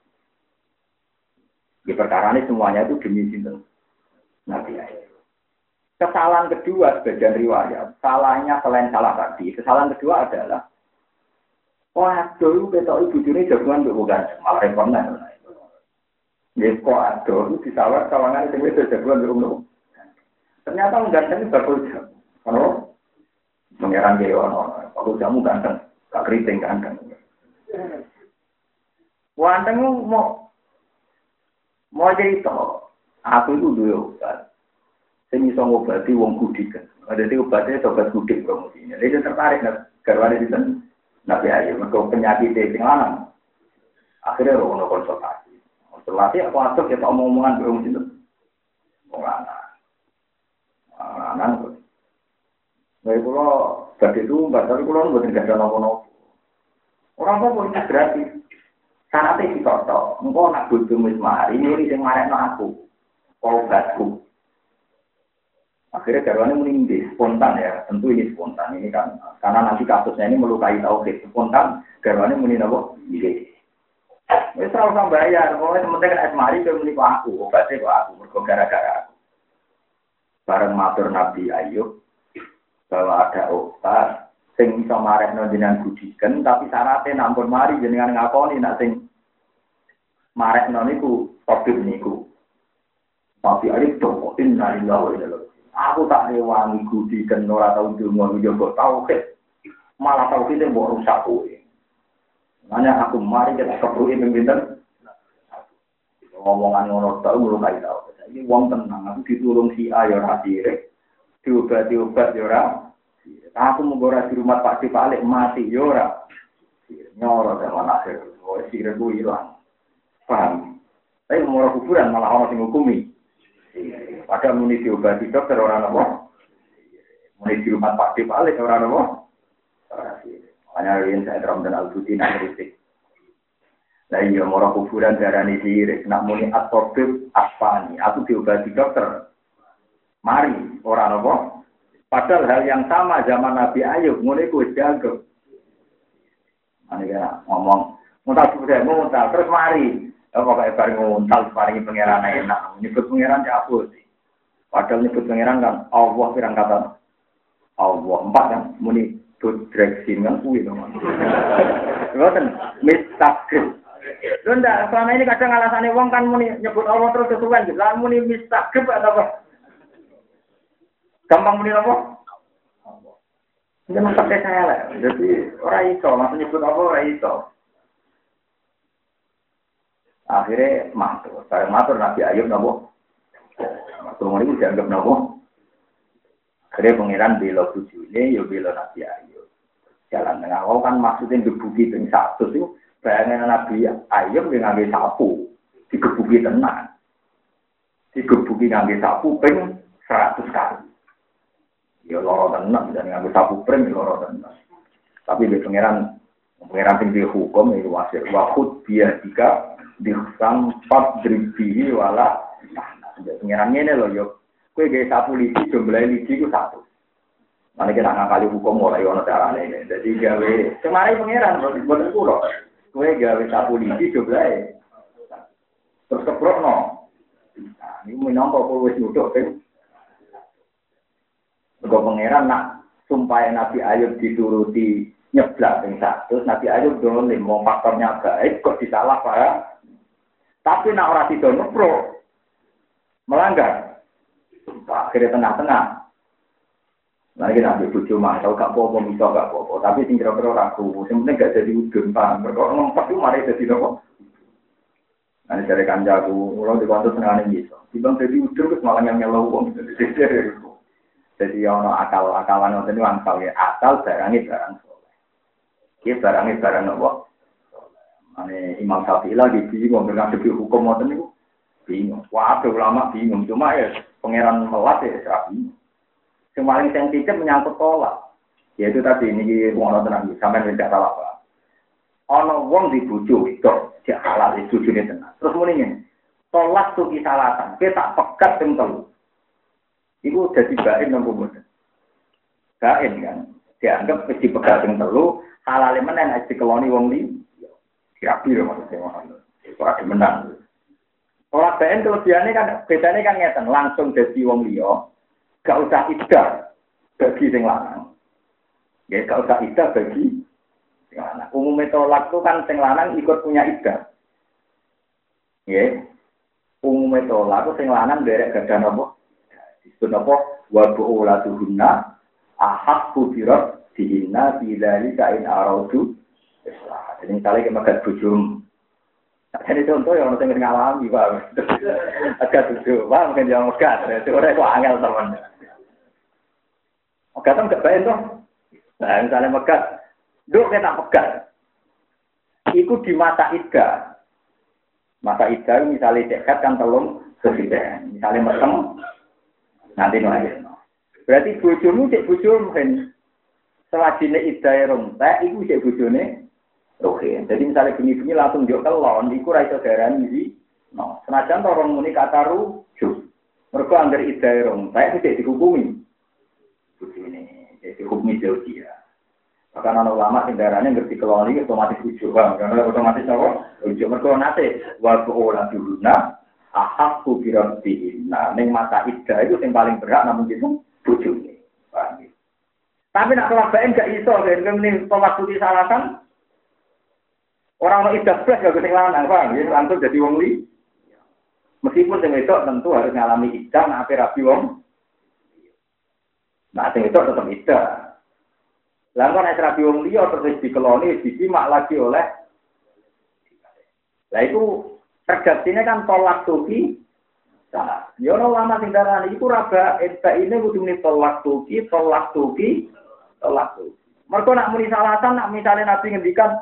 Di perkara ini semuanya itu demi sinten Nabi Ayub. Kesalahan kedua sebagian riwayat, salahnya selain salah tadi, kesalahan kedua adalah Waduh, kita ibu ini jagoan bukan malah repot Ya kok aduh, di sawah kawangan itu itu jagoan dulu. Ternyata mengganteng bagus. Kalau mengerang dia orang, kalau jamu ganteng, gak keriting ganteng. Wanteng mau mau toh, aku itu dulu obat. Saya bisa ngobati wong kudik kan. Ada di obatnya obat kudik promosinya. Dia tertarik nah, karena di sana. Nabi Ayub, mereka penyakit di lanang. Akhirnya rono konsultasi. Konsultasi aku masuk kita omong-omongan belum itu. Lanang. Lanang. Nah, kalau jadi itu, tapi kalau buat tidak ada nopo-nopo. Orang apa pun gratis. Sanate ditoto. Engko nak bojomu mari, ini sing marekno aku. Obatku. Akhirnya garwane muni spontan ya, tentu ini spontan ini kan karena nanti kasusnya ini melukai tauhid spontan garwane muni napa? Nggih. Wis ora usah bayar, pokoknya sementing kan asmari ke muni kok aku, obatnya kok aku, mergo gara-gara aku. Bareng matur Nabi Ayub bahwa ada obat sing iso marekno jenengan budiken tapi syaratnya nampun mari jenengan ngakoni nak sing marekno niku tabib niku. Tapi Ayub tuh inna lillahi wa inna Aku tak rewangi gudi dan ora tau dungo njogo tauhid. Malah tauhid mbok rusak kowe. Makanya aku mari kita kebruki pimpinan. Ngomongan ngono tau melukai tau. Ini wong tenang, aku ditulung si A ya ora sirik. Diobat-diobat ya ora. Aku mau di rumah Pak Si Palik mati ya ora. Nyoro zaman akhir. Oh, sirik ku hilang. Paham? Tapi mau kuburan malah orang sing hukumi. Padahal muni diobati dokter orang apa? Muni di rumah Pak Alik orang apa? Hanya yang saya teram dan al-Budi kritik. Nah iya, moro kuburan darah ini sirik. Nak muni atobib aspani. Aku diobati dokter. Mari, orang apa? Padahal hal yang sama zaman Nabi Ayub. Muni ku jago. Ini kan ngomong. Muntah sudah, muntah. Terus mari. Pokoknya bareng nguntal, paringi pangeran enak. Nyebut pangeran ya apa sih? Padahal nyebut pangeran kan Allah pirang kata Allah empat kan muni direksi kan kuwi to. Ngoten mistaqim. Lho ndak selama ini kadang alasane wong kan muni nyebut Allah terus kesuwen gitu. Lah muni mistaqim atau apa? Gampang muni apa? Jangan pakai saya lah. Jadi orang itu, langsung nyebut apa orang. Akhirnya matur. Saya matur Nabi Ayub nabo Tunggu ini dianggap nopo. Akhirnya pengiran bela bujune, ya bela Nabi Ayub. Jalan tengah. Oh kan maksudnya digebuki ping satu itu. Bayangin Nabi Ayub yang ngambil sapu. Digebuki tenang. Digebuki ngambil sapu ping seratus kali. Ya loro tenang. Dan ngambil sapu ping ya loro tenang. Tapi di pengiran pengiran tinggi hukum itu wasir. Wahud dia jika disampat dribihi wala Pengiran ini loh, yuk. Kue gaya sapu lidi, jumlah lidi itu satu. Mana kita ngakali hukum mulai ono cara ini. Jadi gawe kemarin pengiran buat pulau. Kue gawe sapu lidi jumlah terus keprok no. Nah, ini menyangkut nuduh kan. Kau pengiran nak sumpah Nabi Ayub dituruti nyeblak yang satu, Nabi Ayub dolim, mau faktornya baik, kok disalah pak. Tapi nak orang tidak nupro, melanggar. Akhirnya tengah-tengah. Nah, kita ambil bujuk masuk, gak apa-apa, bisa gak apa-apa. Tapi sing kira-kira ragu, penting gak jadi udun, paham. Mereka ngomong itu mari jadi apa? Nah, dari kanjaku, mulai di waktu tengah ini bisa. Dibang jadi udun, terus malah yang uang. Jadi, ono akal-akalan, itu angkal ya. Akal barangnya barang soleh. Ini barangnya barang apa? Ini Imam Syafi'i lagi bingung dengan segi hukum itu bingung. Wah, ulama bingung. Cuma ya pangeran melat ya serap bingung. Yang paling sensitif menyangkut tolak. Yaitu tadi ini wong tenang sampai tidak salah pak. Ono wong dibujuk itu dia halal itu jadi tenang. Terus mulainya tolak tuh kisalatan. Kita pekat telu. Iku jadi bain nopo boten. Bain kan. Dianggap mesti pekat yang telu. Halal mana yang dikeloni wong li. Kira-kira maksudnya. Itu ada menang. Orang BN kelebihannya kan bedanya kan ngeten langsung jadi wong liya. gak usah iddah bagi sing lanang. Ya gak usah iddah bagi sing lanang. Tolak itu kan sing lanang ikut punya iddah. Ya. Umumnya tolak itu sing lanang derek gada nopo. Nopo wa bu'ulatuhunna ahak kubirat dihinna bidali kain araudu Jadi misalnya kita makan bujum. Ini contoh yang orang ngalami, Pak. Agak tujuh, Pak, mungkin yang megat. Itu orang itu angel, teman. Megatan gak baik, toh. Nah, misalnya megat. Duk, kita megat. Iku di mata ida. Mata ida, misalnya dekat kan telung. Misalnya mesem, nanti nolak. Berarti bojomu cek bojomu kan. Selajine idai rontek, iku cek bojone rohin. Jadi misalnya bunyi-bunyi langsung jok kelon, iku raiso darani di. No, senajan orang muni kata rujuk. Mereka anggar idai rontek, itu cek dihukumi. Bojone, cek dihukumi jauh dia. Bahkan anak ulama sing ngerti kelon ini otomatis rujuk. Karena otomatis apa? Rujuk. Mereka nanti, waktu olah dihuna, ahak kubiran Nah, neng mata ida itu yang paling berat, namun itu bojone. Ya? Tapi nak kelabain gak iso, kan ini tolak putih salasan. Orang mau idah belas gak keting lanang, paham ya? Langsung jadi wong li. Meskipun sing itu tentu harus ngalami idah, nah apa rapi wong. Nah, sing itu tetap idah. Lalu kan rapi wong liya terus dikeloni, disimak lagi oleh. Lah itu redaksinya kan tolak tuki ya ono lama sing darani iku raba enta ini kudu muni tolak tuki, tolak tuki, tolak tuki. Mergo nak muni salatan nak misale Nabi ngendikan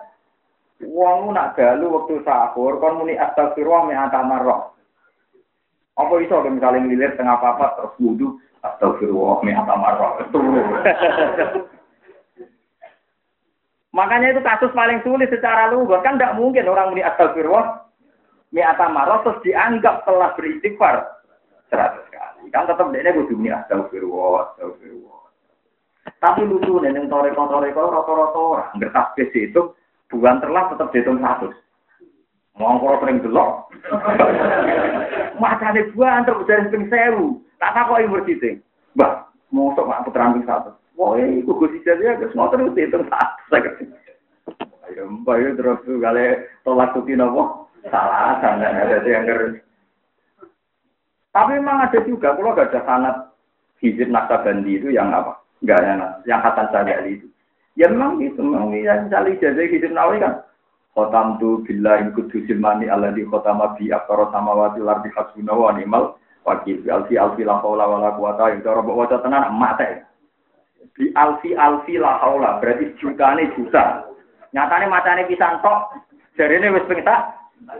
wong nak dalu waktu sahur kon muni astagfirullah mi atamarrah. Apa iso ke misale ngilir tengah papat terus wudu astagfirullah mi atamarrah. Makanya itu kasus paling sulit secara lugas kan tidak mungkin orang muni astagfirullah mi'ata marah terus dianggap telah beristighfar seratus kali. Kan tetap dia kudu ni astagfirullah, astagfirullah. Tapi lucu nih, yang toreko toreko roto-roto orang bertasbih itu bukan terlah tetap dihitung satu. Mau kalau sering delok, macam buah untuk dari ping sewu, tak tak kok ibu siting. Bah, mau sok mak putra satu. Wah, itu gue sih jadi agak semua terus dihitung satu. Ayo, mbak, terus kali tolak tuh nopo salah sangat ada yang keren. Tapi memang ada juga, kalau gak ada sanat hizib nasabandi itu yang apa? Enggak ada, yang Hasan Sadali itu. Ya memang gitu, memang yang cari jazah hizib nawawi kan. Khotam tu bila kudusil mani ala di khotam abi akaro sama wati lardi hasbuna wa ni'mal wakil. Bi alfi alfi la haula wa la quwata illa billah. Wajah tenan mate. Di alfi alfi la haula berarti jutane juta. Nyatane macane pisan tok. Jarene wis pengen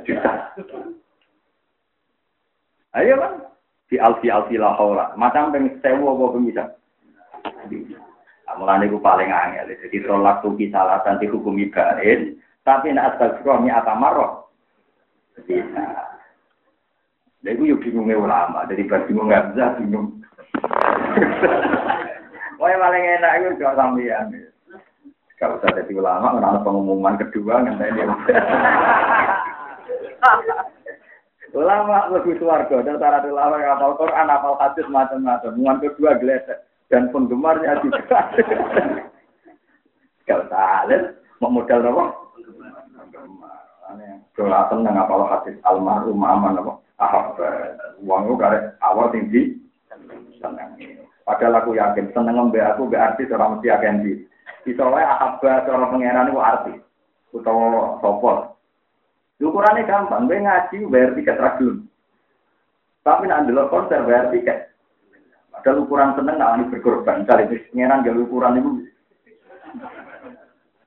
juta. Ayo kan, di alfi alfi lah haula. Macam peng sewu apa peng bisa. Mulane ku paling angel. Jadi tolak tuki salah dan dihukumi barin. Tapi nak astagfirullah mi atamarroh. Bisa. Lha iku yo bingungnya ulama, jadi pas bingung nggak bisa bingung. Wah paling enak itu gak sampean. Kalau usah jadi ulama, mengenal pengumuman kedua nggak dia. Ulama lebih suarga cara ulama yang hafal Quran, hafal hadis macam-macam. Muan kedua geletek dan penggemarnya juga. Kalau tak mau modal apa? Kalau seneng hafal hadis almarhum aman apa? Ahab uang lu kare awal tinggi seneng. Padahal aku yakin seneng ngembe aku be artis orang mesti akan di. Bisa wae ahab orang pangeran itu artis. Utawa sopor. Ukurannya gampang, gue ngaji bayar tiket ragilun. Tapi nak dulu konser bayar tiket. Ada ukuran seneng nggak ini berkorban. Misalnya pengeran gak ukuran itu.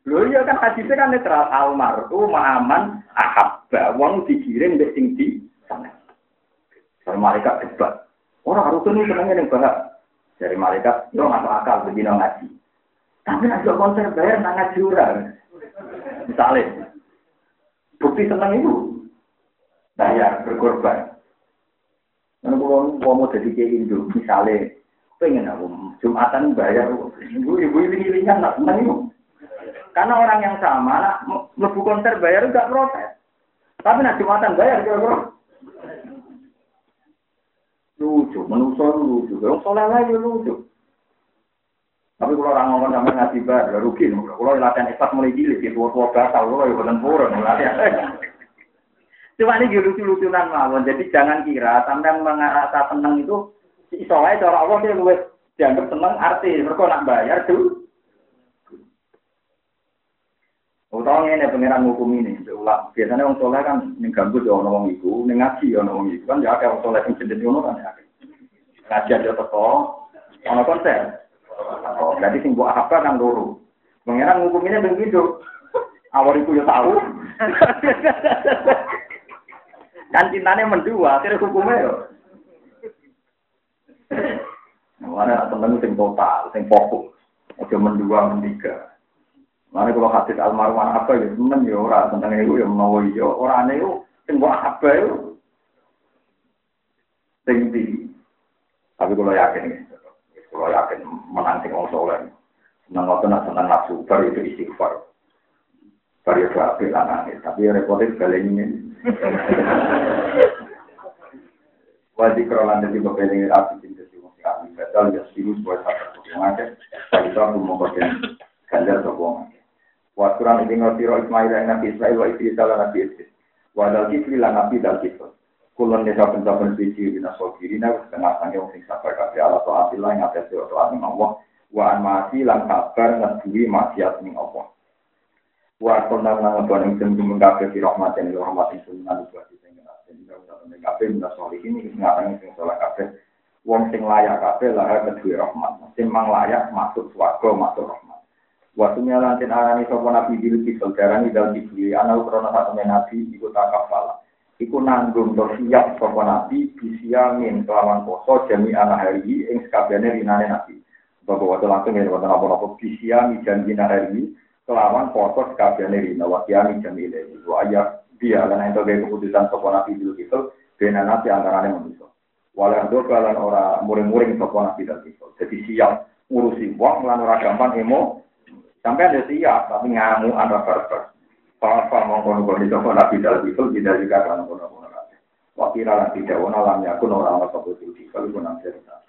Lho iya kan hadisnya kan netral almarhum aman ahabba wong dikirim mbek sing di sana. Kalau malaikat debat. Orang harus ini senengnya yang bahas. Dari malaikat, yo nggak akal begini ngaji. Tapi nak konser bayar nang ngaji. Misalnya, Bukti senang itu bayar berkorban. Karena kalau mau jadi kayak Indo, misalnya pengen aku jumatan bayar ibu ibu ini ini nggak senang itu. Karena orang yang sama, nak lebu konser bayar nggak protes. Tapi nak jumatan bayar kira-kira. lucu, menungso lucu, wong soleh lagi lucu. Tapi kalau orang ngomong sama ngaji bar, ya rugi. Kalau latihan ikhlas mulai gili, di tua-tua batal, kalau ya bukan purun. Cuma ini lucu-lucunan mawon. Jadi jangan kira sampai mengarasa tenang itu, wae cara Allah dia luwes dianggap seneng arti. Mereka nak bayar tuh. Utawa ngene pengiran hukum ini, ulang. Biasanya orang soleh kan mengganggu ya orang itu, ngaji ya orang itu kan ya ada orang soleh yang jenis ngono kan ya. Ngaji aja teko, ono konser. Oh, jadi sing buat apa kan loro. Pengiran hukumnya begitu. Awal itu ya tahu. kan cintanya mendua, akhirnya hukumnya ya. Mana temen sing total, sing fokus. Ojo mendua, mendiga. Mana kalau hadis almarhum apa ya temen ya orang tentang itu ya menawa iya orang itu sing buat apa itu sing di. Tapi kalau yakin kalau yakin menang sing wong soleh. Senang waktu nak senang nafsu baru itu istighfar. Baru itu apik lanang tapi repotnya sekali ini. Wajib kerolan dari beberapa api cinta si wong sing api betul ya sirus buat satu yang ada. Kalau itu aku mau bagian ganjar sopong. Wasuran ini ngerti roh Ismail yang Nabi Ismail wa Idris ala Nabi Idris. Wadal kifli lan Nabi dal kifli. Kulon desa saben biji dina sogirina setengah sange wong sing sabar kabeh ala taatillah ing atase taat ning Allah wa an mati lan sabar ngeduwi maksiat ning Allah. Wa kulon lan ngebon ing sing kabeh di rahmat ing rahmat ing sunan buat sing sing ing kabeh min solihin ing ngarang sing saleh kabeh wong sing layak kabeh lah kedue rahmat. Sing mang layak masuk swarga masuk rahmat. Waktu nyalantin arani sopo nabi bilu kisel darani dal kibli anal krono satu nabi ikut takafala iku nanggung to siap sapa nabi bisia min kelawan poso jami ana hari ing sakabehane rinane nabi. Bahwa waktu langsung ya wonten apa-apa bisia mi janji hari kelawan poso sakabehane rina wa kiami jami wa ayat dia lan ento gawe keputusan sapa nabi dulu gitu bena nabi antarane manusia walau do kalan ora muring-muring sapa nabi dal gitu. Jadi siap ngurusi wong lan ora gampang emo. Sampai ada siap tapi ngamu ana barbar Papa mongkon kono itu nabi dal itu tidak juga kan kono kono. Wakil tidak wana lam yakun orang orang seperti itu kalau pun cerita.